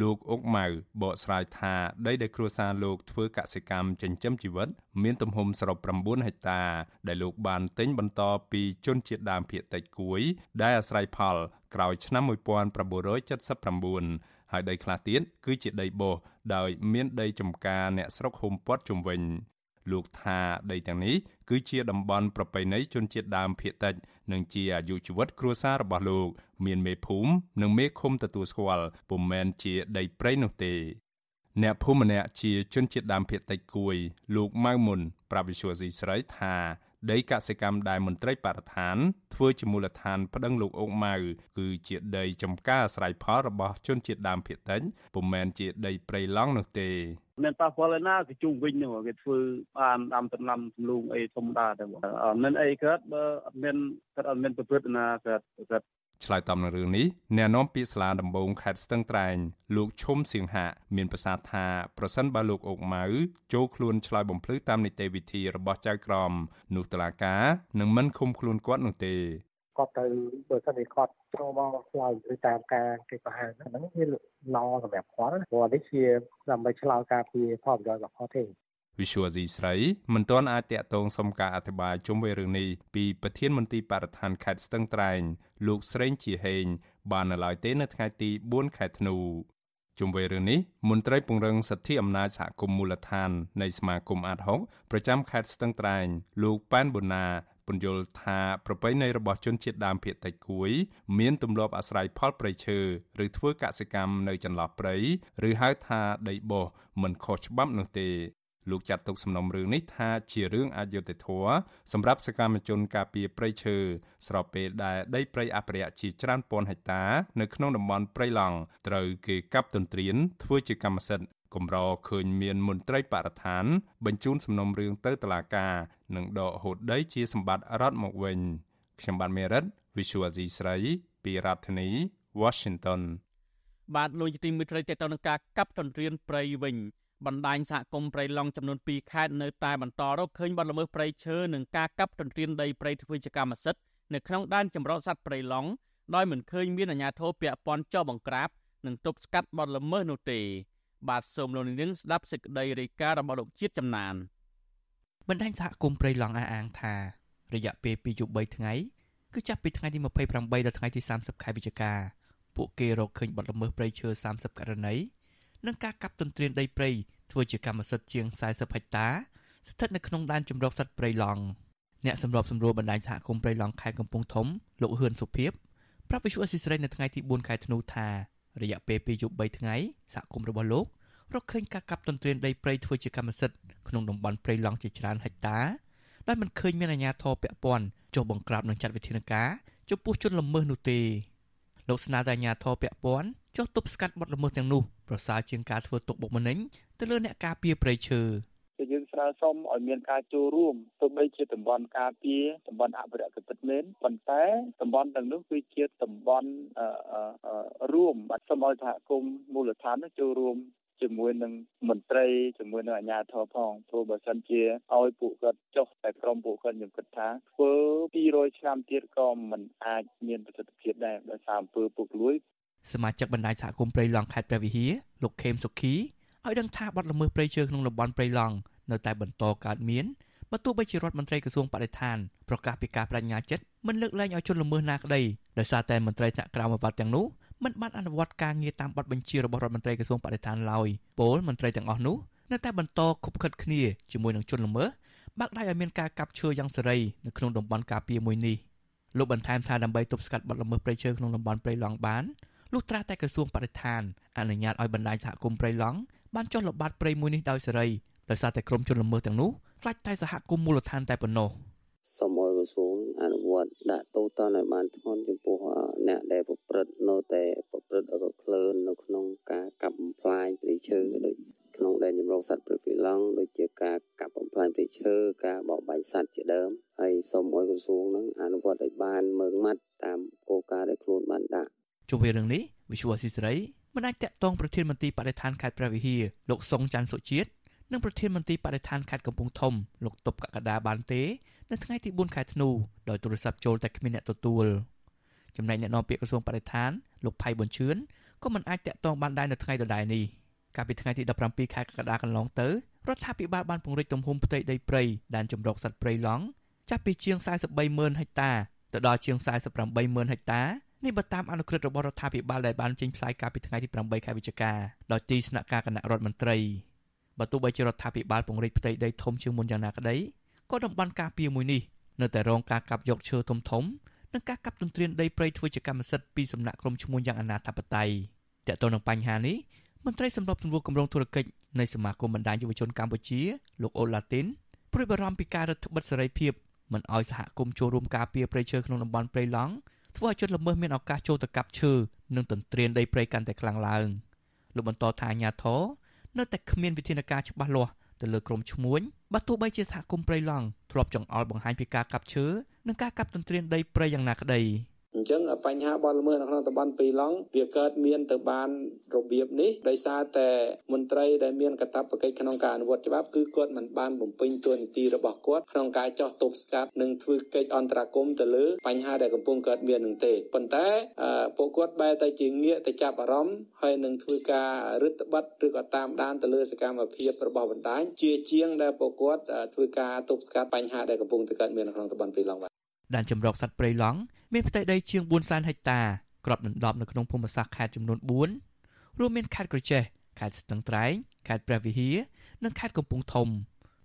លោកអុកម៉ៅបកស្រាយថាដីដែលគ្រួសារលោកធ្វើកសិកម្មចិញ្ចឹមជីវិត មានទំហំសរុប9ហិកតា ដែលលោកបានទិញបន្តពីជនជាតិដើមភាគតិចគួយ ដែលអាស្រ័យផល ក្រោយឆ្នាំ1979ហើយដីខ្លះទៀតគឺជាដីបោះដោយមានដីចំការអ្នកស្រុកហុំព័ទ្ធជុំវិញ លោកថាដីទាំងនេះគឺជាតំបន់ប្រពៃណីជនជាតិដើមភាគតិចនិងជាអាយុជីវិតគ្រួសាររបស់លោក មានមេភូមិនិងមេឃុំទទួលស្គាល់ពុំមែនជាដីព្រៃនោះទេអ្នកភូមិម្នាក់ជាជនជាតិដើមភាគតិចគួយ លោកម៉ៅមុន ប្រាប់វិសុវស៊ីស្រីថា ដីកសិកម្មដែលមន្ត្រីបរិស្ថានធ្វើជាមូលដ្ឋានប្តឹងលោកអុកម៉ៅគឺជាដីចំការអាស្រ័យផលរបស់ជនជាតិដើមភាគតិចពុំមែនជាដីព្រៃឡង់នោះទេមានប៉ះពាល់ឯណាគេជុំវិញហ្នឹងគេធ្វើបានដាំដំណាំសំឡូងអីធម្មតាតែបងអត់មានអីកើតបើអត់មានគាត់អត់មានប្រព្រឹត្តណាកើតគាត់ ឆ្លើយតបនឹងរឿងនេះអ្នកនាំពាក្យសាលាដំបងខេត្តស្ទឹងត្រែងលោកឈុំសៀងហាក់មានប្រសាសន៍ថាប្រសិនបើលោកអុកម៉ៅចូលខ្លួនឆ្លើយបំភ្លឺតាមនីតិវិធីរបស់ចៅក្រមនោះតឡាការនឹងមិនឃុំខ្លួនគាត់នោះទេគាត់ទៅបើសិនជាគាត់ចូលមកឆ្លើយឬតាមការគេប្រហែលហ្នឹងវាឡសម្រាប់គាត់ព្រោះនេះជាដើម្បីឆ្លើយការពីផលប្រយោជន៍របស់គាត់ទេ Visual C ស្រីមិនទាន់អាចតាក់ទងសុំការអធិប្បាយជុំវិញរឿងនេះពីប្រធានមន្ត្រីបរិស្ថានខេត្តស្ទឹងត្រែងលោកស្រេងជាហេងបាននៅឡើយទេនៅថ្ងៃទី4ខែធ្នូជុំវិញរឿងនេះមន្ត្រីពង្រឹងសិទ្ធិអំណាចសហគមន៍មូលដ្ឋាននៃសមាគមអាត6ប្រចាំខេត្តស្ទឹងត្រែងលោកប៉ែនប៊ុណាពន្យល់ថាប្រពៃណីរបស់ជនជាតិដើមភាគតិចគួយ មានទម្លាប់អាស្រ័យផលព្រៃឈើឬធ្វើកសិកម្មនៅចន្លោះព្រៃឬហៅថាដីបោះមិនខុសច្បាប់នោះទេ លោកចាត់ទុកសំណុំរឿងនេះថាជារឿងអយុត្តិធម៌សម្រាប់សកម្មជនការពារព្រៃឈើស្របពេលដែលដីព្រៃអភិរក្សជាច្រើនពាន់ហិកតា នៅក្នុងតំបន់ព្រៃឡង់ត្រូវគេកាប់ទន្ទ្រានធ្វើជាកម្មសិទ្ធិកម្រឃើញមានមន្ត្រីបរិស្ថាន បញ្ជូនសំណុំរឿងទៅតុលាការនិងដកហូតដីជាសម្បត្តិរដ្ឋមកវិញខ្ញុំបានមេរិត Visual Asia ស្រីពីរដ្ឋធានី Washington បាទលោកទីមិត្តរីតទៅនឹងការកាប់ទន្ទ្រានព្រៃវិញ បណ្ដាញសហគមន៍ព្រៃឡង់ចំនួន2ខេត្តនៅតែបន្តរកឃើញបទល្មើសព្រៃឈើនិងការកាប់ទន្ទ្រានដីព្រៃធ្វើជាកម្មសិទ្ធិនៅក្នុងដែនចម្រុះសត្វព្រៃឡង់ដោយមិនឃើញមានអាជ្ញាធរពាក់ព័ន្ធចោះបង្ក្រាបនិងទប់ស្កាត់បទល្មើសនោះទេបាទសូមលោកនាងស្ដាប់សេចក្តីរាយការណ៍របស់លោកជាតិចំណានបណ្ដាញសហគមន៍ព្រៃឡង់អះអាងថារយៈពេល2យប់3ថ្ងៃគឺចាប់ពីថ្ងៃទី28ដល់ថ្ងៃទី30ខែវិច្ឆិកាពួកគេរកឃើញបទល្មើសព្រៃឈើ30ករណី និងការកាប់ទន្ទ្រានដីព្រៃធ្វើជាកម្មសិទ្ធិជាង40ហិកតា ស្ថិតនៅក្នុងដែនជម្រកសត្វព្រៃឡង់អ្នកសម្របសម្រួលបណ្ដាញសហគមន៍ព្រៃឡង់ខេត្តកំពង់ធំលោកហ៊ឿនសុភីបប្រាប់វិសុអេស៊ីស្រីនៅថ្ងៃទី4ខែធ្នូថារយៈពេល2យប់3ថ្ងៃសហគមន៍របស់លោករកឃើញការកាប់ទន្ទ្រានដីព្រៃធ្វើជាកម្មសិទ្ធិក្នុងតំបន់ព្រៃឡង់ជាច្រើនហិកតាដោយមិនឃើញមានអាជ្ញាធរពាក់ព័ន្ធចុះបង្ក្រាបនិងចាត់វិធានការចំពោះជនល្មើសនោះទេលោកស្នើដល់អាជ្ញាធរពាក់ព័ន្ធចុះទប់ស្កាត់បទល្មើសទាំងនោះ ប្រសើរជាងការធ្វើទុកបុកម្នេញទៅលើអ្នកការពារព្រៃឈើគឺយើងស្នើសុំឲ្យមានការចូលរួមទោះបីជាតំបន់ការពារតំបន់អភិរក្សពិតមែនប៉ុន្តែតំបន់ទាំងនោះគឺជាតំបន់រួមបាទសូមឲ្យសហគមន៍មូលដ្ឋានចូលរួមជាមួយនឹងមន្ត្រីជាមួយនឹងអាជ្ញាធរផងព្រោះបើសិនជាឲ្យពួកគាត់ចុះតែក្រុមពួកគាត់ខ្ញុំគិតថាធ្វើ200ឆ្នាំទៀតក៏មិនអាចមានប្រសិទ្ធភាពដែរដោយសារអំពើពុករលួយ សមាជិកបណ្ដាញសហគមន៍ព្រៃឡង់ខេត្តព្រះវិហារលោកខេមសុខីឲ្យដឹងថាបាត់ល្មើសព្រៃឈើក្នុងតំបន់ព្រៃឡង់នៅតែបន្តកើតមានបើទោះបីជារដ្ឋមន្ត្រីក្រសួងបរិស្ថានប្រកាសពីការបដិញ្ញាចិត្តមិនលើកលែងឲ្យជនល្មើសណាក្តីដោយសារតែមន្ត្រីថ្នាក់ក្រោមអាវ៉ាត់ទាំងនោះមិនបានអនុវត្តការងារតាមបទបញ្ជារបស់រដ្ឋមន្ត្រីក្រសួងបរិស្ថានឡើយពលមន្ត្រីទាំងអស់នោះនៅតែបន្តខុបខិតគ្នាជាមួយនឹងជនល្មើសបាក់ដៃឲ្យមានការកាប់ឈើយ៉ាងសេរីនៅក្នុងតំបន់ការពារមួយនេះលោកបន្ថែមថាដើម្បីទប់ស្កាត់បទល្មើសព្រៃឈើក្នុងតំបន់ព្រៃឡង់បាន លុះត្រាតែក្រសួងបរិស្ថានអនុញ្ញាតឲ្យបណ្ដាញសហគមន៍ព្រៃឡង់បានចុះល្បាតព្រៃមួយនេះដោយសេរីដោយសារតែក្រុមជនល្មើសទាំងនោះខ្លាចតែសហគមន៍មូលដ្ឋានតែប៉ុណ្ណោះសូមឲ្យក្រសួងអនុវត្តដាក់ទោសទណ្ឌឲ្យបានធ្ងន់ចំពោះអ្នកដែលប្រព្រឹត្តនៅតែប្រព្រឹត្តអកក្លឿននៅក្នុងការកាប់បំផ្លាញព្រៃឈើដូចក្នុងដែនជម្រកសត្វព្រៃពីឡង់ដូចជាការកាប់បំផ្លាញព្រៃឈើការបោកបាញ់សត្វជាដើមហើយសូមឲ្យក្រសួងនឹងអនុវត្តឲ្យបានមើងម៉ាត់តាមគោលការណ៍ដែលខ្លួនបានដាក់ ជុំវិញរឿងនេះវិសុវស៊ីសេរីមិនអាចតាក់ទងប្រធានមន្ត្រីបរិស្ថានខេត្តព្រះវិហារលោកសុងច័ន្ទសុជាតិនិងប្រធានមន្ត្រីបរិស្ថានខេត្តកំពង់ធំលោកតុបកកដាបានទេនៅថ្ងៃទី4ខែធ្នូដោយទូរស័ព្ទចូលតែគ្មានអ្នកទទួលចំណែកអ្នកនាំពាក្យក្រសួងបរិស្ថានលោកផៃប៊ុនឈឿនក៏មិនអាចតាក់ទងបានដែរនៅថ្ងៃដដែលនេះកាលពីថ្ងៃទី17ខែកក្កដាកន្លងទៅរដ្ឋាភិបាលបានពង្រីកទំហំផ្ទៃដីព្រៃដែនជម្រកសត្វព្រៃឡង់ចាប់ពីជាង43ម៉ឺនហិកតាទៅដល់ជាង48ម៉ឺនហិកតា នេះបើតាមអនុក្រឹត្យរបស់រដ្ឋាភិបាលដែលបានចេញផ្សាយកាលពីថ្ងៃទី8ខែវិច្ឆិកាដោយទីស្នាក់ការគណៈរដ្ឋមន្ត្រីបើទោះបីជារដ្ឋាភិបាលពង្រីកផ្ទៃដីធំជាងមុនយ៉ាងណាក្តីក៏តំបន់ការពារមួយនេះនៅតែរងការកាប់យកឈើធំធំនិងការកាប់ទន្ទ្រានដីព្រៃធ្វើជាកម្មសិទ្ធិពីសំណាក់ក្រុមឈ្មួញយ៉ាងអនាធបត័យតើតើនឹងបញ្ហានេះមន្ត្រីសម្របសម្រួលគម្រោងធុរកិច្ចនៃសមាគមបណ្ដាញយុវជនកម្ពុជាលោកអូឡាទីនព្រួយបារម្ភពីការរឹតបន្តឹងសេរីភាពមិនអោយសហគមន៍ចូលរួមការពារព្រៃឈើក្នុងតំបន់ព្រៃឡង់ ធ្វើឲ្យជនល្មើសមានឱកាសចូលទៅកាប់ឈើនិងទន្ទ្រានដីព្រៃកាន់តែខ្លាំងឡើងលោកបន្តថាអាញាធរនៅតែគ្មានវិធានការច្បាស់លាស់ទៅលើក្រុមឈ្មួញបើទោះបីជាសហគមន៍ព្រៃឡង់ធ្លាប់ចង្អុលបង្ហាញពីការកាប់ឈើនិងការកាប់ទន្ទ្រានដីព្រៃយ៉ាងណាក្តី អញ្ចឹងបញ្ហាបទល្មើសនៅក្នុងតំបន់ពីឡង់វាកើតមានទៅបានរបៀបនេះដោយសារតែមន្ត្រីដែលមានកាតព្វកិច្ចក្នុងការអនុវត្តច្បាប់គឺគាត់មិនបានបំពេញតួនាទីរបស់គាត់ក្នុងការចោះទប់ស្កាត់និងធ្វើកិច្ចអន្តរាគមន៍ទៅលើបញ្ហាដែលកំពុងកើតមាននឹងទេប៉ុន្តែពួកគាត់បែរតែជាងាកទៅចាប់អារម្មណ៍ហើយនឹងធ្វើការរឹតបន្តឹងឬក៏តាមដានទៅលើសកម្មភាពរបស់បណ្ដាញជាជាងដែលពួកគាត់ធ្វើការទប់ស្កាត់បញ្ហាដែលកំពុងតែកើតមាននៅក្នុងតំបន់ពីឡង់ ដែនជម្រកសត្វព្រៃឡង់មានផ្ទៃដីជាង400,000ហិកតាគ្របដណ្ដប់នៅក្នុងភូមិសាស្ត្រខេត្តចំនួន4រួមមានខេត្តក្រចេះខេត្តស្ទឹងត្រែងខេត្តព្រះវិហារនិងខេត្តកំពង់ធំ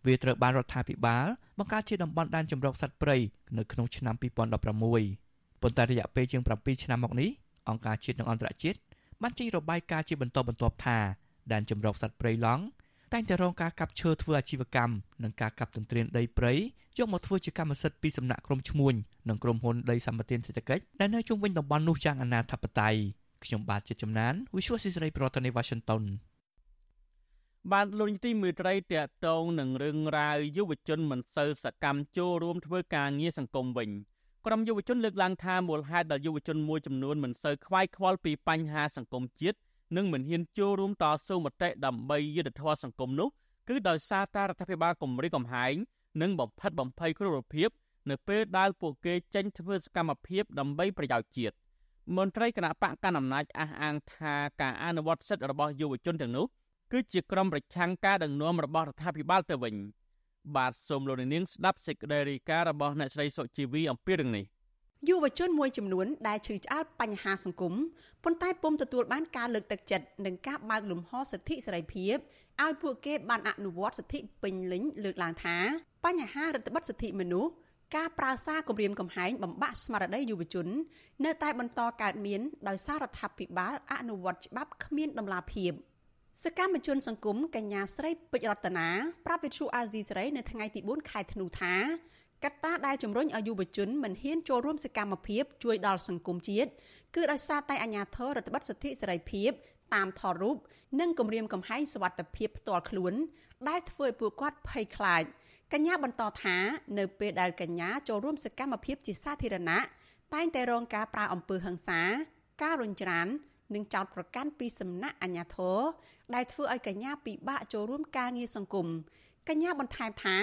វាត្រូវបានរដ្ឋាភិបាលបង្កើតជាតំបន់ដែនជម្រកសត្វព្រៃនៅក្នុងឆ្នាំ2016ប៉ុន្តែរយៈពេលជាង7ឆ្នាំមកនេះអង្គការជាតិនិងអន្តរជាតិបានចេញរបាយការណ៍ជាបន្តបន្ទាប់ថាដែនជម្រកសត្វព្រៃឡង់ តែងតែរងការកាប់ឈើធ្វើអាជីវកម្មនិងការកាប់ទន្ទ្រានដីព្រៃយកមកធ្វើជាកម្មសិទ្ធិពីសំណាក់ក្រុមឈ្មួញនិងក្រុមហ៊ុនដីសម្បត្តិសេដ្ឋកិច្ចដែលនៅជុំវិញតំបន់នោះយ៉ាងអនាធបត័យខ្ញុំបាទជាចំណាន Visual Society ប្រធានាទី Washington បានលោកនីតិមេត្រីតកតងនឹងរឿងរ៉ាវយុវជនមិនសូវសកម្មចូលរួមធ្វើការងារសង្គមវិញក្រុមយុវជនលើកឡើងថាមូលហេតុដែលយុវជនមួយចំនួនមិនសូវខ្វាយខ្វល់ពីបញ្ហាសង្គមជាតិ និងមិនហ៊ានចូលរួមតស៊ូមតិដើម្បីយុត្តិធម៌សង្គមនោះគឺដោយសារតែរដ្ឋាភិបាលគម្រិតកំហែងនិងបំផិតបំភ័យគ្រប់រូបភាពនៅពេលដែលពួកគេចេញធ្វើសកម្មភាពដើម្បីប្រយោជន៍ជាតិមន្ត្រីគណៈបកកណ្ដាលអំណាចអះអាងថាការអនុវត្តសិទ្ធិរបស់យុវជនទាំងនោះគឺជាក្រមប្រឆាំងការដឹកនាំរបស់រដ្ឋាភិបាលទៅវិញបាទសូមលោកនាងស្ដាប់សេចក្តីរាយការណ៍របស់អ្នកស្រីសុជីវីអំពីរឿងនេះ យុវជនមួយចំនួនដែលឈឺឆ្អាលបញ្ហាសង្គមប៉ុន្តែពុំទទួលបានការលើកទឹកចិត្តនិងការបើកលំហសិទ្ធិសេរីភាពឲ្យពួកគេបានអនុវត្តសិទ្ធិពេញលេញលើកឡើងថាបញ្ហារដ្ឋបិទសិទ្ធិមនុស្សការប្រើសារគម្រាមកំហែងបំបាក់ស្មារតីយុវជន នៅតែបន្តកើតមានដោយសាររដ្ឋាភិបាលអនុវត្តច្បាប់គ្មានដំណាភាពសកម្មជនសង្គមកញ្ញាស្រីពេជ្ររតនាប្រាប់វិទ្យុអាស៊ីសេរីនៅថ្ងៃទី4ខែធ្នូថា កត្តាដែលជំរុញឲ្យយុវជនមិនហ៊ានចូលរួមសកម្មភាពជួយដល់សង្គមជាតិគឺដោយសារតែអាញាធររដ្ឋបិទសិទ្ធិសេរីភាពតាមថតរូបនិងគម្រាមកំហែងសវត្ថភាពផ្ទាល់ខ្លួន ដែលធ្វើឲ្យពួកគាត់ភ័យខ្លាចកញ្ញាបន្តថានៅពេលដែលកញ្ញាចូលរួមសកម្មភាពជាសាធារណៈតែងតែរងការប្រើអំពើហិង្សា ការរុញច្រាននិងចោទប្រកាន់ពីសំណាក់អាជ្ញាធរដែលធ្វើឲ្យកញ្ញាពិបាកចូលរួមការងារសង្គមកញ្ញាបន្ថែមថា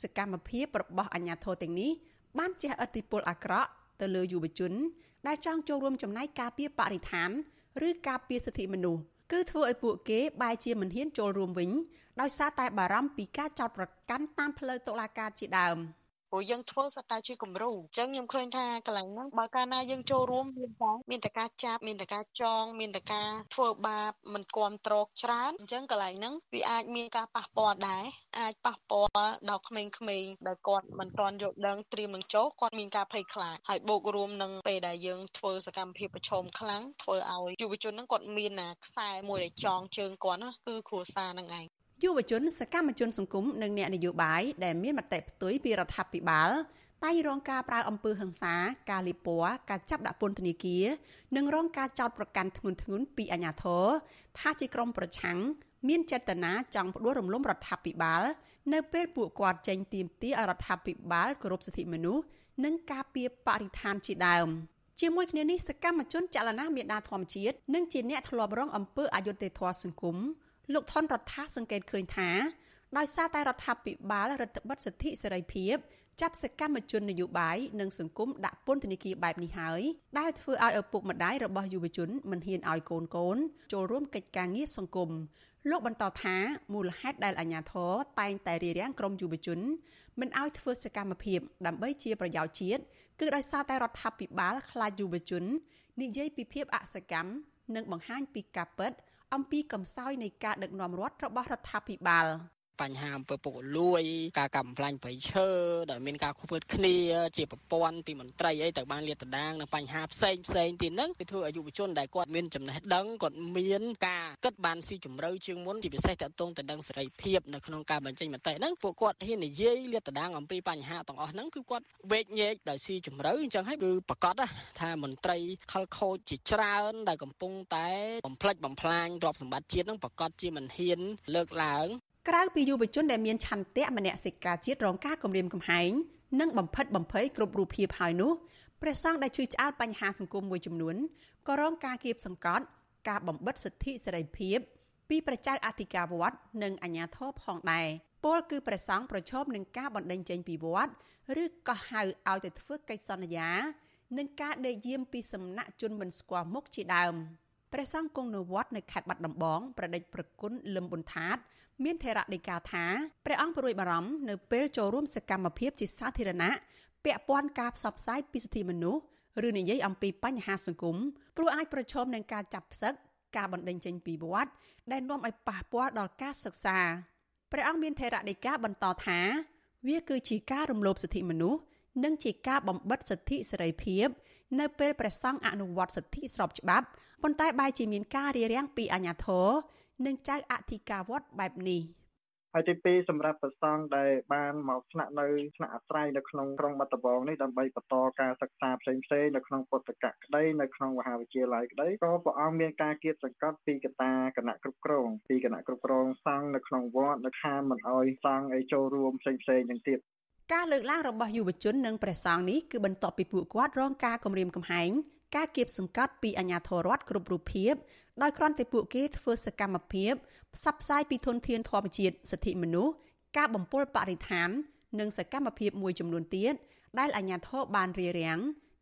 សកម្មភាពរបស់អាជ្ញាធរទាំងនេះបានជះឥទ្ធិពលអាក្រក់ទៅលើយុវជន ដែលចង់ចូលរួមចំណែកការពារបរិស្ថាន ឬការពារសិទ្ធិមនុស្សគឺធ្វើឲ្យពួកគេបែរជាមិនហ៊ានចូលរួមវិញដោយសារតែបារម្ភពីការចោទប្រកាន់តាមផ្លូវតុលាការជាដើម។ ព្រោះយើងធ្វើសតែជាគំរូអញ្ចឹងខ្ញុំឃើញថាកន្លែងហ្នឹងបើកាលណាយើងចូលរួមមានតែមានតែការចាប់មានតែការចង មានតែការធ្វើបាបមិនគ្រប់ត្រកច្រើនអញ្ចឹងកន្លែងហ្នឹងវាអាចមានការប៉ះពាល់ដែរអាចប៉ះពាល់ដល់ក្មេងៗដែលគាត់មិនទាន់យល់ដឹងត្រៀមនឹងចូលគាត់មានការភ័យខ្លាចហើយបូករួមនឹងពេលដែលយើងធ្វើសកម្មភាពប្រឈមខ្លាំងធ្វើឲ្យយុវជនហ្នឹងគាត់មានណាខ្សែមួយដែលចងជើងគាត់ណាគឺគ្រួសារហ្នឹងឯង យុវជនសកម្មជនសង្គមនិងអ្នកនយោបាយដែលមានមតិផ្ទុយពីរដ្ឋាភិបាលតែងរងការប្រើអំពើហិង្សា ការលៀបពណ៌ការចាប់ដាក់ពន្ធនាគារនិងរងការចោទប្រកាន់ធ្ងន់ធ្ងរពីអាជ្ញាធរថាជាក្រុមប្រឆាំងមានចេតនាចង់ផ្ដួលរំលំរដ្ឋាភិបាល នៅពេលពួកគាត់ចេញទាមទារឲ្យរដ្ឋាភិបាលគោរពសិទ្ធិមនុស្សនិងការពារបរិស្ថានជាដើមជាមួយគ្នានេះសកម្មជនចលនាមេដាធម្មជាតិនិងជាអ្នកធ្លាប់រងអំពើអយុត្តិធម៌សង្គម លោកថនរដ្ឋាសង្កេតឃើញថាដោយសារតែរដ្ឋាភិបាលរដ្ឋបិទសិទ្ធិសេរីភាពចាប់សកម្មជននយោបាយនិងសង្គមដាក់ពន្ធនាគារបែបនេះហើយដែលធ្វើឲ្យឪពុកម្ដាយរបស់យុវជនមិនហ៊ានឲ្យកូនកូនចូលរួមកិច្ចការងារសង្គមលោកបន្តថាមូលហេតុដែលអាជ្ញាធរតែងតែរារាំងក្រុមយុវជន មិនឲ្យធ្វើសកម្មភាព ដើម្បីជាប្រយោជន៍ជាតិគឺដោយសារតែរដ្ឋាភិបាលខ្លាចយុវជននិយាយពីភាពអសកម្មនិងបង្ហាញពីការពិត អំពីកំសោយនៃការដឹកនាំរដ្ឋរបស់រដ្ឋាភិបាល បញ្ហាអំពើពុករលួយ ការកាប់បំផ្លាញព្រៃឈើដែលមានការខុសព្រឹត្តគ្នាជាប្រព័ន្ធពីមន្ត្រីអីទៅបានលាតត្រដាងនឹងបញ្ហាផ្សេងផ្សេងទៀតហ្នឹងវាធ្វើឲ្យយុវជនដែលគាត់មានចំណេះដឹងគាត់មានការគិតបានស៊ីជម្រៅជាងមុនជាពិសេសតកតងទៅនឹងសេរីភាពនៅក្នុងការបញ្ចេញមតិហ្នឹងពួកគាត់ហ៊ាននិយាយលាតត្រដាងអំពីបញ្ហាទាំងអស់ហ្នឹងគឺគាត់វេកញែកដោយស៊ីជម្រៅអញ្ចឹងហើយគឺប្រកាសថាមន្ត្រីខលខូចជាច្រើនដែលកំពុងតែបំផ្លិចបំផ្លាញទ្រព្យសម្បត្តិជាតិហ្នឹងប្រកាសជាមិនហ៊ានលើកឡើង ក្រៅពីយុវជនដែលមានឆន្ទៈមនសិការជាតិរងការគំរាមកំហែងនិងបំផិតបំភ័យគ្រប់រូបភាពហើយនោះព្រះសង្ឃដែលឈឺឆ្អាលបញ្ហាសង្គមមួយចំនួនក៏រងការគៀបសង្កត់ ការបំបិតសិទ្ធិសេរីភាព ពីប្រជាអធិការវត្តនិងអាជ្ញាធរផងដែរពលគឺព្រះសង្ឃប្រឈមនឹងការបណ្តេញចេញពីវត្តឬក៏ហៅឲ្យទៅធ្វើកិច្ចសន្យានិងការដេកយាមពីសំណាក់ជនមិនស្គាល់មុខជាដើមព្រះសង្ឃគង់នៅវត្តនៅខេត្តបាត់ដំបងប្រដេចប្រគុណលឹមប៊ុនថាត មានថេរដីកាថាព្រះអង្គព្រួយបារម្ភនៅពេលចូលរួមសកម្មភាពជាសាធារណៈពាក់ព័ន្ធការផ្សព្វផ្សាយពីសិទ្ធិមនុស្សឬនិយាយអំពីបញ្ហាសង្គមព្រោះអាចប្រឈមនឹងការចាប់ផ្សឹកការបណ្តេញចេញពីវត្តដែលនាំឲ្យប៉ះពាល់ដល់ការសិក្សាព្រះអង្គមានថេរដីកាបន្តថា វាគឺជាការរំលោភសិទ្ធិមនុស្សនិងជាការបំបិទសិទ្ធិសេរីភាព នៅពេលព្រះសង្ឃអនុវត្តសិទ្ធិស្របច្បាប់ប៉ុន្តែបែរជាមានការរារាំងពីអាជ្ញាធរ និងចៅអធិការវត្តបែបនេះហើយទី2សម្រាប់ប្រសង់ដែលបានមកស្នាក់នៅស្នាក់អាស្រ័យនៅក្នុងក្រុងបាត់ដំបងនេះដើម្បីបន្តការសិក្សាផ្សេងផ្សេងនៅក្នុងពុទ្ធកៈក្តីនៅក្នុងមហាវិទ្យាល័យក្តីក៏ព្រះអង្គមានការគៀបសង្កត់ពីកតាគណៈគ្រប់គ្រងពីគណៈគ្រប់គ្រងសង្ឃនៅក្នុងវត្តនៅខានមិនអោយសង្ឃឲ្យចូលរួមផ្សេងផ្សេងនឹងទៀតការលើកឡើងរបស់យុវជននិងព្រះសង្ឃនេះគឺបន្ទាប់ពីពួកគាត់រងការគំរាមកំហែងការគៀបសង្កត់ពីអាជ្ញាធររដ្ឋគ្រប់រូបភាព ដោយគ្រាន់តែពួកគេធ្វើសកម្មភាពផ្សព្វផ្សាយពីធនធានធម្មជាតិសិទ្ធិមនុស្សការបំពុលបរិស្ថាន និងសកម្មភាពមួយចំនួនទៀតដែលអាជ្ញាធរបានរារាំង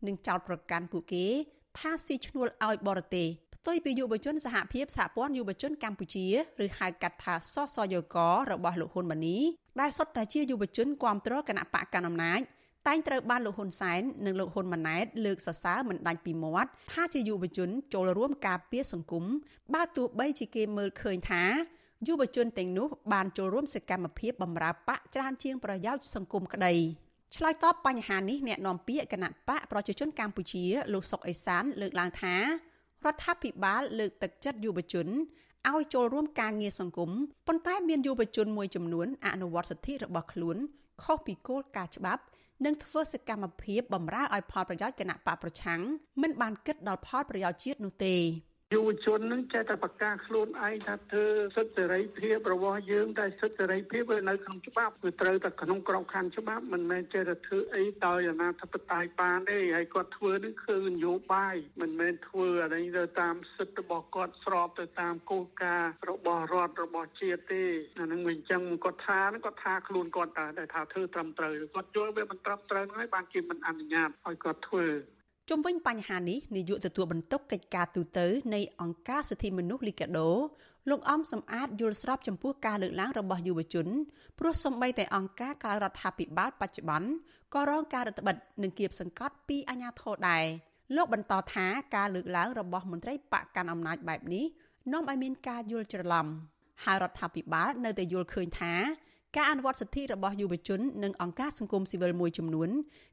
និងចោទប្រកាន់ពួកគេ ថាស៊ីឈ្នួលឲ្យបរទេសផ្ទុយពីយុវជនសហភាពសហព័ន្ធយុវជនកម្ពុជាឬហៅកាត់ថាសសយករបស់លោកហ៊ុនម៉ាណីដែលសុទ្ធតែជាយុវជនគ្រប់គ្រងគណៈបកកណ្ដាលអំណាច តែងត្រូវបានលោកហ៊ុនសែននិងលោកហ៊ុនម៉ាណែតលើកសរសើរមិនដាច់ពីមាត់ថាជាយុវជនចូលរួមការពារសង្គមបើទោះបីជាគេមើលឃើញថាយុវជនទាំងនោះបានចូលរួមសកម្មភាពបម្រើបកច្រើនជាងប្រយោជន៍សង្គមក្តីឆ្លើយតបបញ្ហានេះអ្នកនាំពាក្យគណៈបកប្រជាជនកម្ពុជាលោកសុកអេសានលើកឡើងថារដ្ឋាភិបាលលើកទឹកចិត្តយុវជនឲ្យចូលរួមការងារសង្គមប៉ុន្តែមានយុវជនមួយចំនួនអនុវត្តសិទ្ធិរបស់ខ្លួនខុសពីគោលការណ៍ច្បាប់ និងធ្វើសកម្មភាពបម្រើឲ្យផលប្រយោជន៍គណៈបកប្រឆាំងមិនបានគិតដល់ផលប្រយោជន៍ជាតិនោះទេ យុវជននឹងចេះតែប្រកាសខ្លួនឯងថាធ្វើសិទ្ធិសេរីភាពរបស់យើងតែសិទ្ធិសេរីភាពវានៅក្នុងច្បាប់វាត្រូវតែក្នុងក្របខ័ណ្ឌច្បាប់មិនមែនចេះតែធ្វើអីដោយអនាធិបតេយ្យបានទេហើយគាត់ធ្វើនឹងគឺនយោបាយមិនមែនធ្វើអីទៅតាមសិទ្ធិរបស់គាត់ស្របទៅតាមគោលការណ៍របស់រដ្ឋរបស់ជាតិទេអានឹងមិនអញ្ចឹងគាត់ថាគាត់ថាខ្លួនគាត់តែថាធ្វើត្រឹមត្រូវគាត់យល់វាមិនត្រឹមត្រូវហើយបានគេមិនអនុញ្ញាតឲ្យគាត់ធ្វើ ជុំវិញបញ្ហានេះនាយកទទួលបន្ទុកកិច្ចការទូតនៃអង្គការសិទ្ធិមនុស្សលីកាដូលោកអំសំអាតយល់ស្របចំពោះការលើកឡើងរបស់យុវជនព្រោះសំបីតែអង្គការក្រៅរដ្ឋាភិបាលបច្ចុប្បន្នក៏រងការរដ្ឋបិទនិងគៀបសង្កត់ពីអាជ្ញាធរដែរលោកបន្តថាការលើកឡើងរបស់មន្ត្រីបកកាន់អំណាចបែបនេះនាំឲ្យមានការយល់ច្រឡំហើយរដ្ឋាភិបាលនៅតែយល់ឃើញថា ការអនុវត្តសិទ្ធិរបស់យុវជននិងអង្គការសង្គមស៊ីវិលមួយចំនួន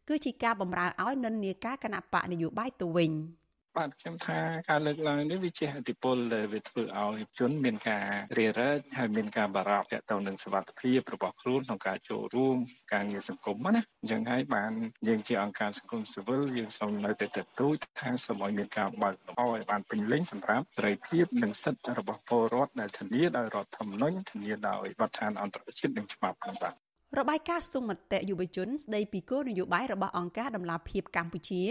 គឺជាការបម្រើឲ្យនិន្នាការគណៈបកនយោបាយទៅវិញ។ បាទខ្ញុំថាការលើកឡើងនេះវាជាឥទ្ធិពលដែលវាធ្វើឲ្យជនមានការរារែកហើយមានការបារម្ភទាក់ទងនឹងសុវត្ថិភាពរបស់ខ្លួនក្នុងការចូលរួមការងារសង្គមណាអញ្ចឹងហើយបានយើងជាអង្គការសង្គមស៊ីវិលយើងសូមនៅតែទទូចថាសូមឲ្យមានការបើកលំហឲ្យបានពេញលេញសម្រាប់សេរីភាពនិងសិទ្ធិរបស់ពលរដ្ឋដែលធានាដោយរដ្ឋធម្មនុញ្ញធានាដោយបទដ្ឋានអន្តរជាតិនិងច្បាប់ហ្នឹងបាទរបាយការណ៍ស្ទង់មតិយុវជនស្ដីពីគោលនយោបាយរបស់អង្គការដំឡាភិបកម្ពុជា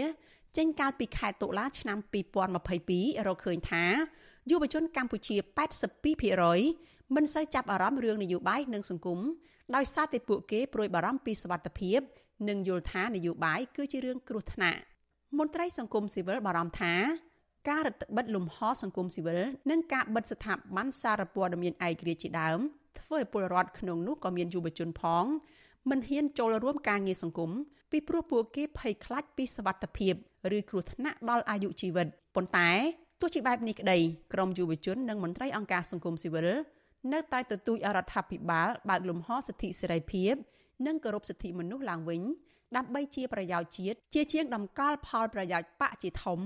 ចេញកាលពីខែតុលាឆ្នាំ2022រកឃើញថាយុវជនកម្ពុជា82%មិនសូវចាប់អារម្មណ៍រឿងនយោបាយនិងសង្គមដោយសារតែពួកគេព្រួយបារម្ភពីសវត្ថិភាពនិងយល់ថានយោបាយគឺជារឿងគ្រោះថ្នាក់មន្ត្រីសង្គមស៊ីវិលបារម្ភថាការរដ្ឋបិទលំហសង្គមស៊ីវិលនិងការបិទស្ថាប័នសារព័ត៌មានឯករាជ្យជាដើមធ្វើឲ្យពលរដ្ឋក្នុងនោះក៏មានយុវជនផងមិនហ៊ានចូលរួមការងារសង្គម ពីព្រោះពួកគេភ័យខ្លាចពីសវត្ថិភាពឬគ្រោះថ្នាក់ដល់អាយុជីវិតប៉ុន្តែទោះជាបែបនេះក្តីក្រមយុវជននិងមន្ត្រីអង្គការសង្គមស៊ីវិលនៅតែទទូចអរដ្ឋាភិបាលបើកលំហសិទ្ធិសេរីភាព និងគោរពសិទ្ធិមនុស្សឡើងវិញដើម្បីជាប្រយោជន៍ជាតិជាជាងដំកល់ផលប្រយោជន៍បកជាធំ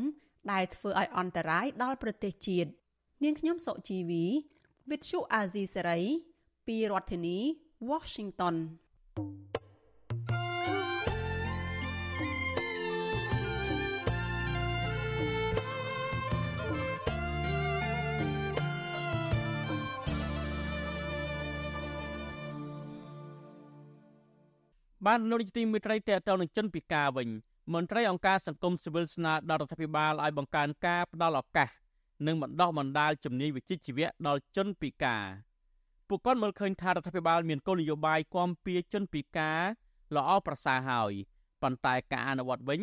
ដែលធ្វើឲ្យអន្តរាយដល់ប្រទេសជាតិនាងខ្ញុំសុជីវី With Shu Azizi Serai ពីរដ្ឋធានី Washington បានលោកនាយកទីមេត្រីតេតទៅនឹងចិនពិការវិញមន្ត្រីអង្គការសង្គមស៊ីវិលស្នើដល់រដ្ឋាភិបាលឲ្យបង្កើនការផ្ដល់ឱកាសនិងបណ្ដោះបណ្ដាលជំនាញវិជ្ជាជីវៈដល់ជនពិការពួកគាត់មើលឃើញថារដ្ឋាភិបាលមានគោលនយោបាយគាំពៀជនពិការល្អប្រសើរហើយប៉ុន្តែការអនុវត្តវិញ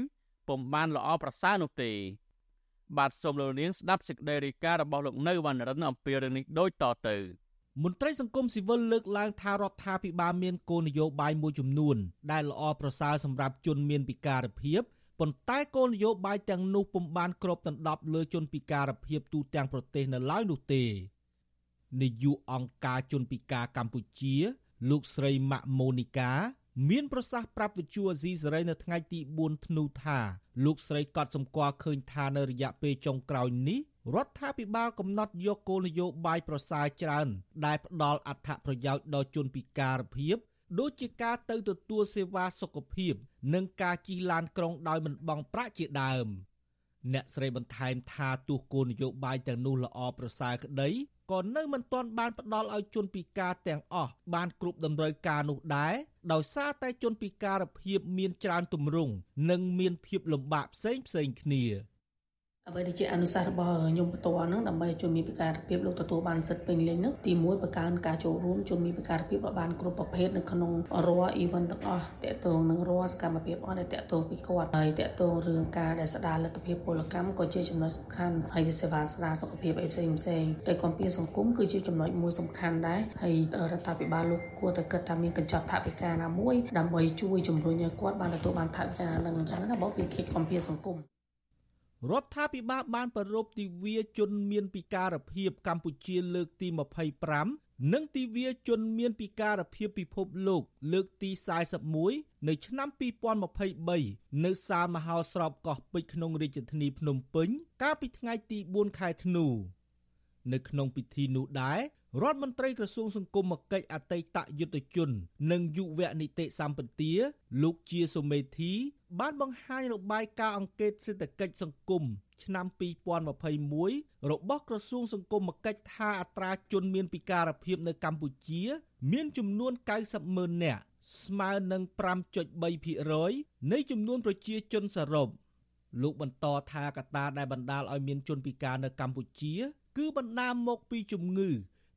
ពុំបានល្អប្រសើរនោះទេ បាទសូមលោកនាងស្ដាប់សេចក្តីរាយការណ៍របស់លោកនៅវណ្ណរិនអំពីរឿងនេះដូចតទៅ មន្ត្រីសង្គមស៊ីវិលលើកឡើងថារដ្ឋាភិបាលមានគោលនយោបាយមួយចំនួន ដែលល្អប្រសើរសម្រាប់ជនមានពិការភាពប៉ុន្តែគោលនយោបាយទាំងនោះពុំបានគ្របដណ្ដប់លើជនពិការភាពទូទាំងប្រទេសនៅឡើយនោះទេនាយកអង្គការជនពិការកម្ពុជា លោកស្រីម៉ាក់ម៉ូនីកា មានប្រសាសន៍ប្រាប់វិទ្យុអាស៊ីសេរីនៅថ្ងៃទី4ធ្នូថាលោកស្រីកត់សម្គាល់ឃើញថានៅរយៈពេលចុងក្រោយនេះ រដ្ឋាភិបាលកំណត់យកគោលនយោបាយប្រសើរច្រើន ដែលផ្ដល់អត្ថប្រយោជន៍ដល់ជនពិការភាពដូចជាការទៅទទួលសេវាសុខភាព និងការជិះឡានក្រុងដោយមិនបង់ប្រាក់ជាដើម អ្នកស្រីបន្ថែមថាទោះគោលនយោបាយទាំងនោះល្អប្រសើរក្តីក៏នៅមិនទាន់បានផ្ដល់ឲ្យជនពិការទាំងអស់បានគ្រប់តម្រូវការនោះដែរដោយសារតែជនពិការភាពមានច្រើនទម្រង់និងមានភាពលំបាកផ្សេងផ្សេងគ្នា អ្វីដែលជាអនុសាសន៍របស់ខ្ញុំបន្ទាល់ហ្នឹងដើម្បីជួយមានពិការភាពលោកទទួលបានសិទ្ធិពេញលេញហ្នឹងទី1បង្កើនការចូលរួមជួយមានពិការភាពឲ្យបានគ្រប់ប្រភេទនៅក្នុងរាល់ event ទាំងអស់តកតងនឹងរាល់សកម្មភាពអស់ដែលតកតងពីគាត់ហើយតកតងរឿងការដែលស្ដារលទ្ធភាពពលកម្មក៏ជាចំណុចសំខាន់ហើយវិសេវាស្ដារសុខភាពអីផ្សេងផ្សេងតែគម្ពីរសង្គមគឺជាចំណុចមួយសំខាន់ដែរហើយរដ្ឋាភិបាលលោកគួរតែគិតថាមានកញ្ចប់ថវិកាណាមួយដើម្បីជួយជំរុញឲ្យគាត់បានទទួលបានថវិកានឹងអញ្ចឹងណាបងពីគិតគម្ពីរសង្គម រដ្ឋាភិបាលបានប្ររពទិវាជនមានពិការភាពកម្ពុជាលើកទី25និងទិវាជនមានពិការភាពពិភពលោកលើកទី41នៅឆ្នាំ2023នៅសាលមហោស្រពកោះពេជ្រក្នុងរាជធានីភ្នំពេញ កាលពីថ្ងៃទី4ខែធ្នូនៅក្នុងពិធីនោះដែររដ្ឋមន្ត្រីក្រសួងសង្គមគិច្ចអតីតយុទ្ធជន និងយុវនីតិសម្បទាលោកជាសុមេធី បានបង្ហាញរបាយការណ៍អង្កេតសេដ្ឋកិច្ចសង្គមឆ្នាំ2021របស់ក្រសួងសង្គមគិច្ចថាអត្រាជនមានពិការភាពនៅកម្ពុជា មានចំនួន90ម៉ឺននាក់ស្មើនឹង5.3%នៃចំនួនប្រជាជនសរុបលោកបន្តថាកត្តាដែលបណ្ដាលឲ្យមានជនពិការនៅកម្ពុជា គឺបណ្ដាលមកពីជំងឺ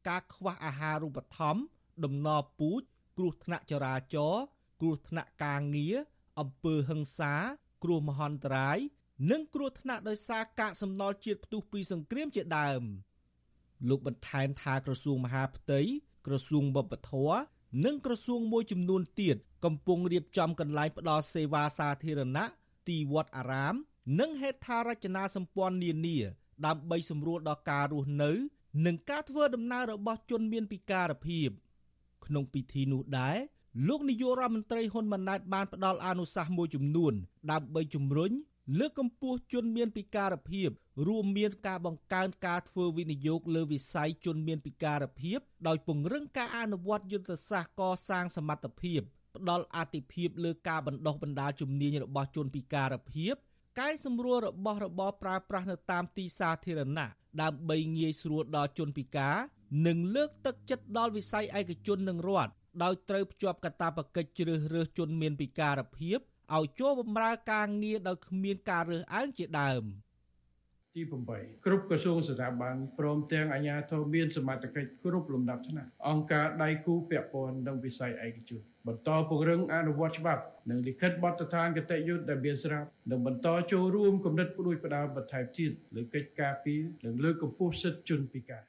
ការខ្វះអាហារូបត្ថម្ភដំណពូជគ្រោះថ្នាក់ចរាចរណ៍គ្រោះថ្នាក់ការងារ អំពើហិង្សា គ្រោះមហន្តរាយនិងគ្រោះថ្នាក់ដោយសារកាកសំណល់ជាតិផ្ទុះពីសង្គ្រាមជាដើមលោកបន្ថែមថាក្រសួងមហាផ្ទៃក្រសួងវប្បធម៌និងក្រសួងមួយចំនួនទៀតកំពុងរៀបចំកន្លែងផ្ដល់សេវាសាធារណៈទីវត្តអារាម និងហេដ្ឋារចនាសម្ព័ន្ធនានា ដើម្បីសម្រួលដល់ការរស់នៅ និងការធ្វើដំណើររបស់ជនមានពិការភាព ក្នុងពិធីនោះដែរ លោកនាយករដ្ឋមន្ត្រីហ៊ុនម៉ាណែតបានផ្ដល់អនុសាសន៍មួយចំនួន ដើម្បីជំរុញលើកកម្ពស់ជនមានពិការភាព រួមមានការបង្កើនការធ្វើវិនិយោគលើវិស័យជនមានពិការភាព ដោយពង្រឹងការអនុវត្តយុទ្ធសាស្ត្រកសាងសមត្ថភាពផ្ដល់អាទិភាពលើការបណ្ដុះបណ្ដាលជំនាញរបស់ជនពិការភាពកែសម្រួលរបស់របរប្រើប្រាស់នៅតាមទីសាធារណៈដើម្បីងាយស្រួលដល់ជនពិការ និងលើកទឹកចិត្តដល់វិស័យឯកជននិងរដ្ឋ ដោយត្រូវភ្ជាប់កាតព្វកិច្ចជ្រើសរើសជនមានពិការភាពឲ្យចូលបម្រើការងារដោយគ្មានការរើសអើងជាដើមទី8គ្រប់ក្រសួងស្ថាប័នព្រមទាំងអាជ្ញាធរមានសមត្ថកិច្ចគ្រប់លំដាប់ថ្នាក់អង្គការដៃគូពាក់ព័ន្ធនិងវិស័យឯកជនបន្តពង្រឹងអនុវត្តច្បាប់និងលិខិតបទដ្ឋានគតិយុត្តដែលមានស្រាប់និងបន្តចូលរួមគំនិតផ្ដួចផ្ដើមបន្ថែមទៀតលើកិច្ចការពីនិងលើកកម្ពស់សិទ្ធិជនពិការ